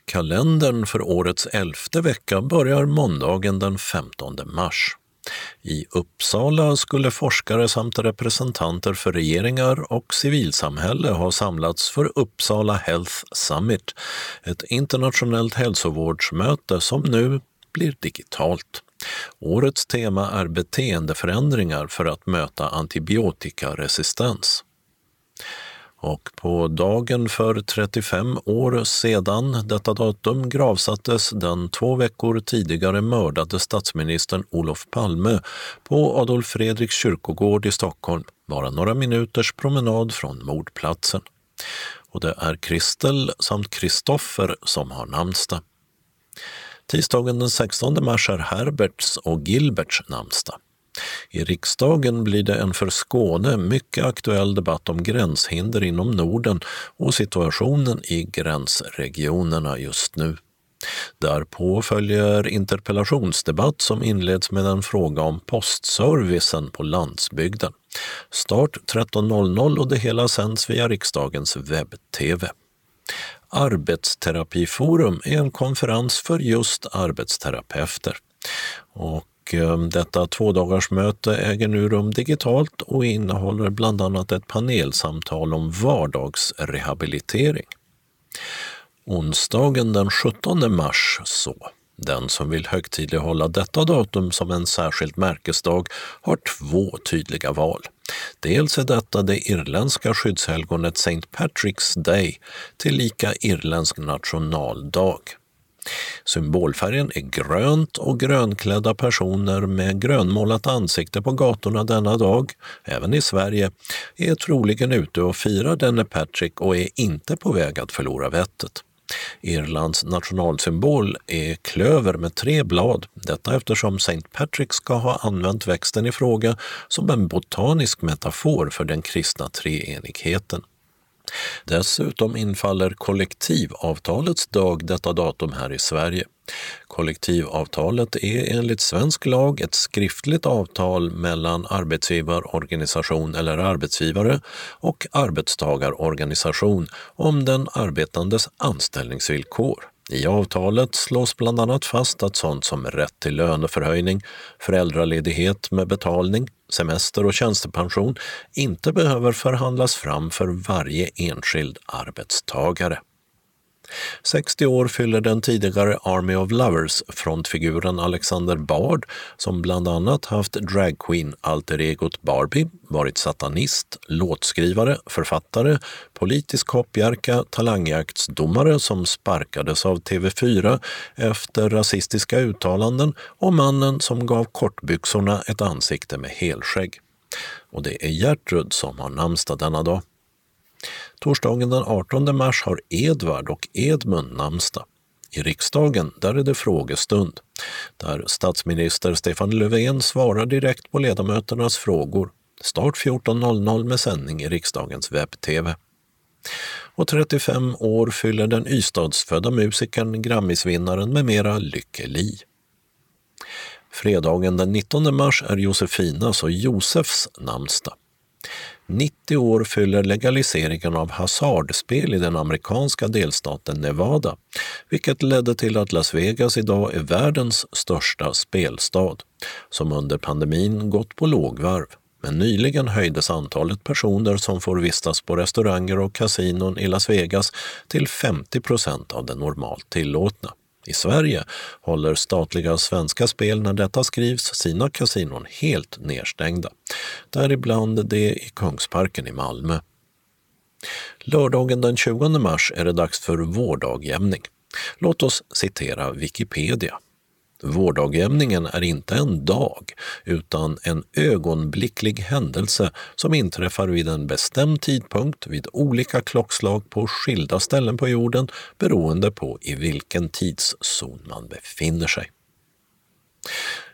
Kalendern för årets elfte vecka börjar måndagen den 15 mars. I Uppsala skulle forskare samt representanter för regeringar och civilsamhälle ha samlats för Uppsala Health Summit, ett internationellt hälsovårdsmöte som nu blir digitalt. Årets tema är beteendeförändringar för att möta antibiotikaresistens. Och på dagen för 35 år sedan detta datum gravsattes den två veckor tidigare mördade statsministern Olof Palme på Adolf Fredriks kyrkogård i Stockholm, bara några minuters promenad från mordplatsen. Och det är Kristel samt Kristoffer som har namnsdag. Tisdagen den 16 mars är Herberts och Gilberts namnsdag. I riksdagen blir det en för Skåne mycket aktuell debatt om gränshinder inom Norden och situationen i gränsregionerna just nu. Därpå följer interpellationsdebatt som inleds med en fråga om postservicen på landsbygden. Start 13.00 och det hela sänds via riksdagens webb-tv. Arbetsterapiforum är en konferens för just arbetsterapeuter. Och ehm, detta tvådagarsmöte äger nu rum digitalt och innehåller bland annat ett panelsamtal om vardagsrehabilitering. Onsdagen den 17 mars så den som vill högtidlighålla detta datum som en särskild märkesdag har två tydliga val. Dels är detta det irländska skyddshelgonet St. Patrick's Day, tillika irländsk nationaldag. Symbolfärgen är grönt och grönklädda personer med grönmålat ansikte på gatorna denna dag, även i Sverige, är troligen ute och firar denne Patrick och är inte på väg att förlora vettet. Irlands nationalsymbol är klöver med tre blad, detta eftersom St. Patrick ska ha använt växten i fråga som en botanisk metafor för den kristna treenigheten. Dessutom infaller kollektivavtalets dag detta datum här i Sverige. Kollektivavtalet är enligt svensk lag ett skriftligt avtal mellan arbetsgivarorganisation eller arbetsgivare och arbetstagarorganisation om den arbetandes anställningsvillkor. I avtalet slås bland annat fast att sånt som rätt till löneförhöjning, föräldraledighet med betalning, semester och tjänstepension inte behöver förhandlas fram för varje enskild arbetstagare. 60 år fyller den tidigare Army of Lovers-frontfiguren Alexander Bard som bland annat haft dragqueen alter egot Barbie, varit satanist, låtskrivare, författare, politisk hoppjerka, talangjaktsdomare som sparkades av TV4 efter rasistiska uttalanden och mannen som gav kortbyxorna ett ansikte med helskägg. Och det är Gertrud som har namnsdag denna dag. Torsdagen den 18 mars har Edvard och Edmund namnsdag. I riksdagen där är det frågestund, där statsminister Stefan Löfven svarar direkt på ledamöternas frågor. Start 14.00 med sändning i riksdagens webb-tv. Och 35 år fyller den Ystadsfödda musikern, Grammisvinnaren med mera Lykke Li. Fredagen den 19 mars är Josefinas och Josefs namnsdag. 90 år fyller legaliseringen av hasardspel i den amerikanska delstaten Nevada, vilket ledde till att Las Vegas idag är världens största spelstad, som under pandemin gått på lågvarv. Men nyligen höjdes antalet personer som får vistas på restauranger och kasinon i Las Vegas till 50 procent av det normalt tillåtna. I Sverige håller statliga Svenska Spel när detta skrivs sina kasinon helt nedstängda, däribland det i Kungsparken i Malmö. Lördagen den 20 mars är det dags för vårdagjämning. Låt oss citera Wikipedia. Vårdagjämningen är inte en dag utan en ögonblicklig händelse som inträffar vid en bestämd tidpunkt vid olika klockslag på skilda ställen på jorden beroende på i vilken tidszon man befinner sig.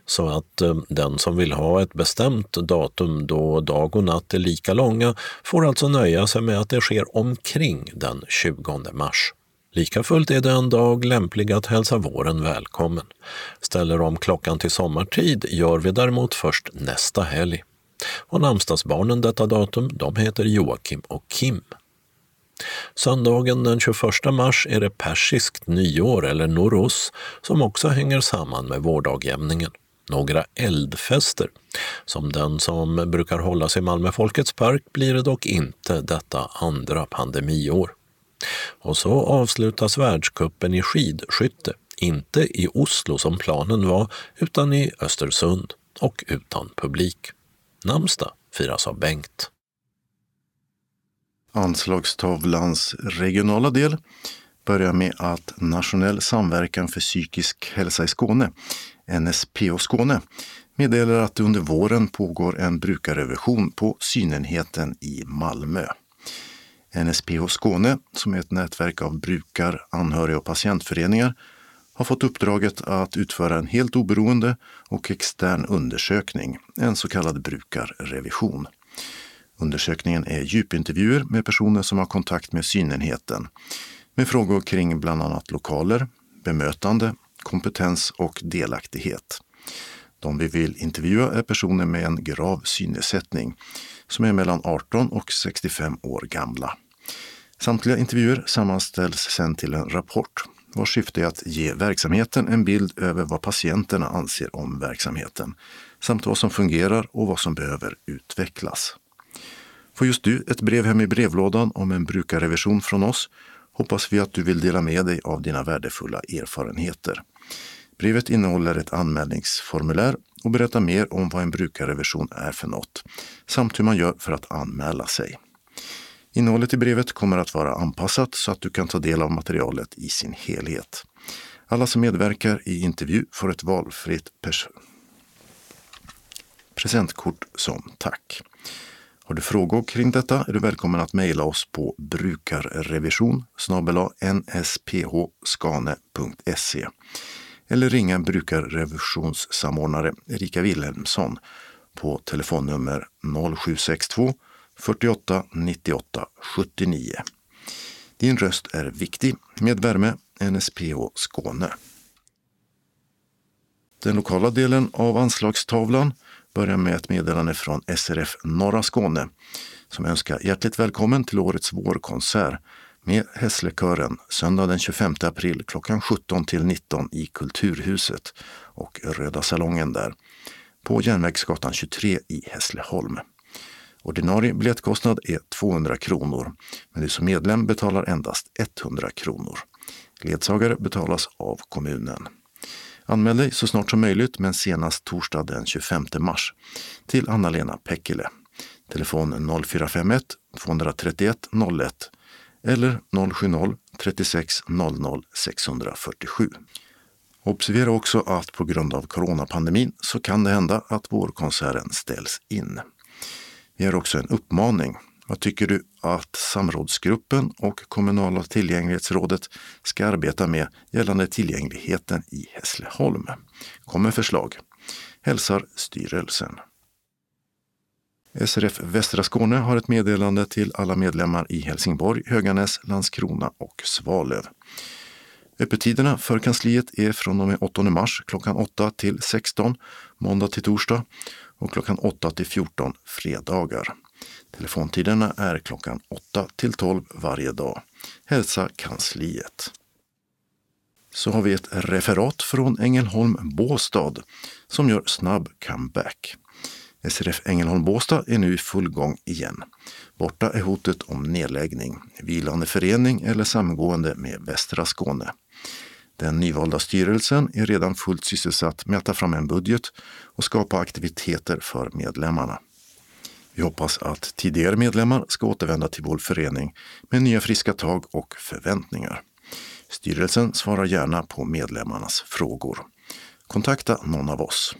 Så att eh, den som vill ha ett bestämt datum då dag och natt är lika långa får alltså nöja sig med att det sker omkring den 20 mars. Likafullt är det en dag lämplig att hälsa våren välkommen. Ställer om klockan till sommartid gör vi däremot först nästa helg. Och namnsdagsbarnen detta datum, de heter Joakim och Kim. Söndagen den 21 mars är det persiskt nyår eller noros, som också hänger samman med vårdagjämningen. Några eldfester, som den som brukar hållas i Malmö Folkets park, blir det dock inte detta andra pandemiår. Och så avslutas världskuppen i skidskytte, inte i Oslo som planen var, utan i Östersund och utan publik. Namnsdag firas av Bengt. Anslagstavlans regionala del börjar med att Nationell samverkan för psykisk hälsa i Skåne, NSPH Skåne, meddelar att det under våren pågår en brukarrevision på synenheten i Malmö. NSPH Skåne, som är ett nätverk av brukar-, anhöriga och patientföreningar, har fått uppdraget att utföra en helt oberoende och extern undersökning, en så kallad brukarrevision. Undersökningen är djupintervjuer med personer som har kontakt med synenheten med frågor kring bland annat lokaler, bemötande, kompetens och delaktighet. De vi vill intervjua är personer med en grav synnedsättning som är mellan 18 och 65 år gamla. Samtliga intervjuer sammanställs sedan till en rapport vars syfte är att ge verksamheten en bild över vad patienterna anser om verksamheten samt vad som fungerar och vad som behöver utvecklas. Får just du ett brev hem i brevlådan om en brukarrevision från oss hoppas vi att du vill dela med dig av dina värdefulla erfarenheter. Brevet innehåller ett anmälningsformulär och berättar mer om vad en brukarrevision är för något samt hur man gör för att anmäla sig. Innehållet i brevet kommer att vara anpassat så att du kan ta del av materialet i sin helhet. Alla som medverkar i intervju får ett valfritt presentkort som tack. Har du frågor kring detta är du välkommen att mejla oss på brukarrevision nsphskane.se eller ringa brukarrevisionssamordnare Erika Wilhelmsson på telefonnummer 0762 48 98 79. Din röst är viktig. Med värme NSPH Skåne. Den lokala delen av anslagstavlan börjar med ett meddelande från SRF Norra Skåne som önskar hjärtligt välkommen till årets vårkonsert med Hässlekören söndag den 25 april klockan 17 till 19 i Kulturhuset och Röda salongen där på Järnvägsgatan 23 i Hässleholm. Ordinarie biljettkostnad är 200 kronor, men du som medlem betalar endast 100 kronor. Ledsagare betalas av kommunen. Anmäl dig så snart som möjligt, men senast torsdag den 25 mars till Anna-Lena Pekkele. Telefon 0451 231 01 eller 070 36 00 647. Observera också att på grund av coronapandemin så kan det hända att vårkonserten ställs in. Vi har också en uppmaning. Vad tycker du att samrådsgruppen och kommunala tillgänglighetsrådet ska arbeta med gällande tillgängligheten i Hässleholm? Kom med förslag. Hälsar styrelsen. SRF Västra Skåne har ett meddelande till alla medlemmar i Helsingborg, Höganäs, Landskrona och Svalöv. Öppettiderna för kansliet är från och med 8 mars klockan 8 till 16 måndag till torsdag och klockan 8 till 14 fredagar. Telefontiderna är klockan 8 till 12 varje dag. Hälsa kansliet. Så har vi ett referat från Ängelholm Båstad som gör snabb comeback. SRF Ängelholm Båstad är nu i full gång igen. Borta är hotet om nedläggning, vilande förening eller samgående med Västra Skåne. Den nyvalda styrelsen är redan fullt sysselsatt med att ta fram en budget och skapa aktiviteter för medlemmarna. Vi hoppas att tidigare medlemmar ska återvända till vår förening med nya friska tag och förväntningar. Styrelsen svarar gärna på medlemmarnas frågor. Kontakta någon av oss.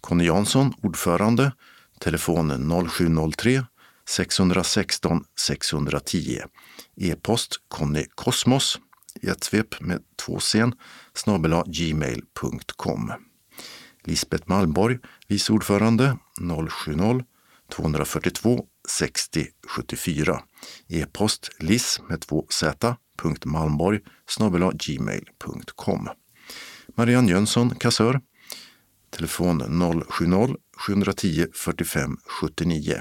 Conny Jansson, ordförande, telefon 0703 616 610. E-post connykosmos i ett svep med två sen snabela gmail.com. Lisbeth Malmborg, vice ordförande 070 242 60 74. E-post lis med två z punkt Malmborg gmail.com. Marianne Jönsson, kassör. Telefon 070-710 45 79.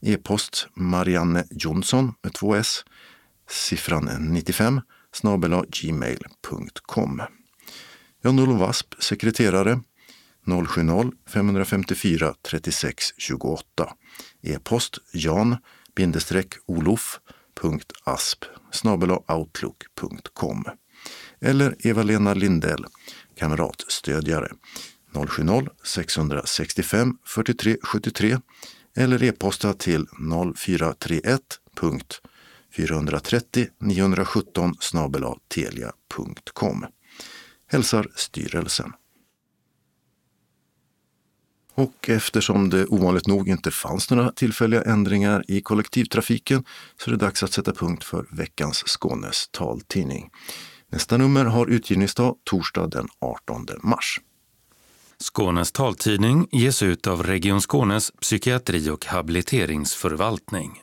E-post Marianne Jonsson med två s. Siffran 95 snabel gmail.com. Jan-Olof Wasp, sekreterare 070-554 36 28. E-post jan-olof.asp outlook.com. Eller Eva-Lena Lindell, kamratstödjare 070-665 43 73 eller e-posta till 0431 430 917 telia.com. Hälsar styrelsen. Och eftersom det ovanligt nog inte fanns några tillfälliga ändringar i kollektivtrafiken så är det dags att sätta punkt för veckans Skånes taltidning. Nästa nummer har utgivningsdag torsdag den 18 mars. Skånes taltidning ges ut av Region Skånes psykiatri och habiliteringsförvaltning.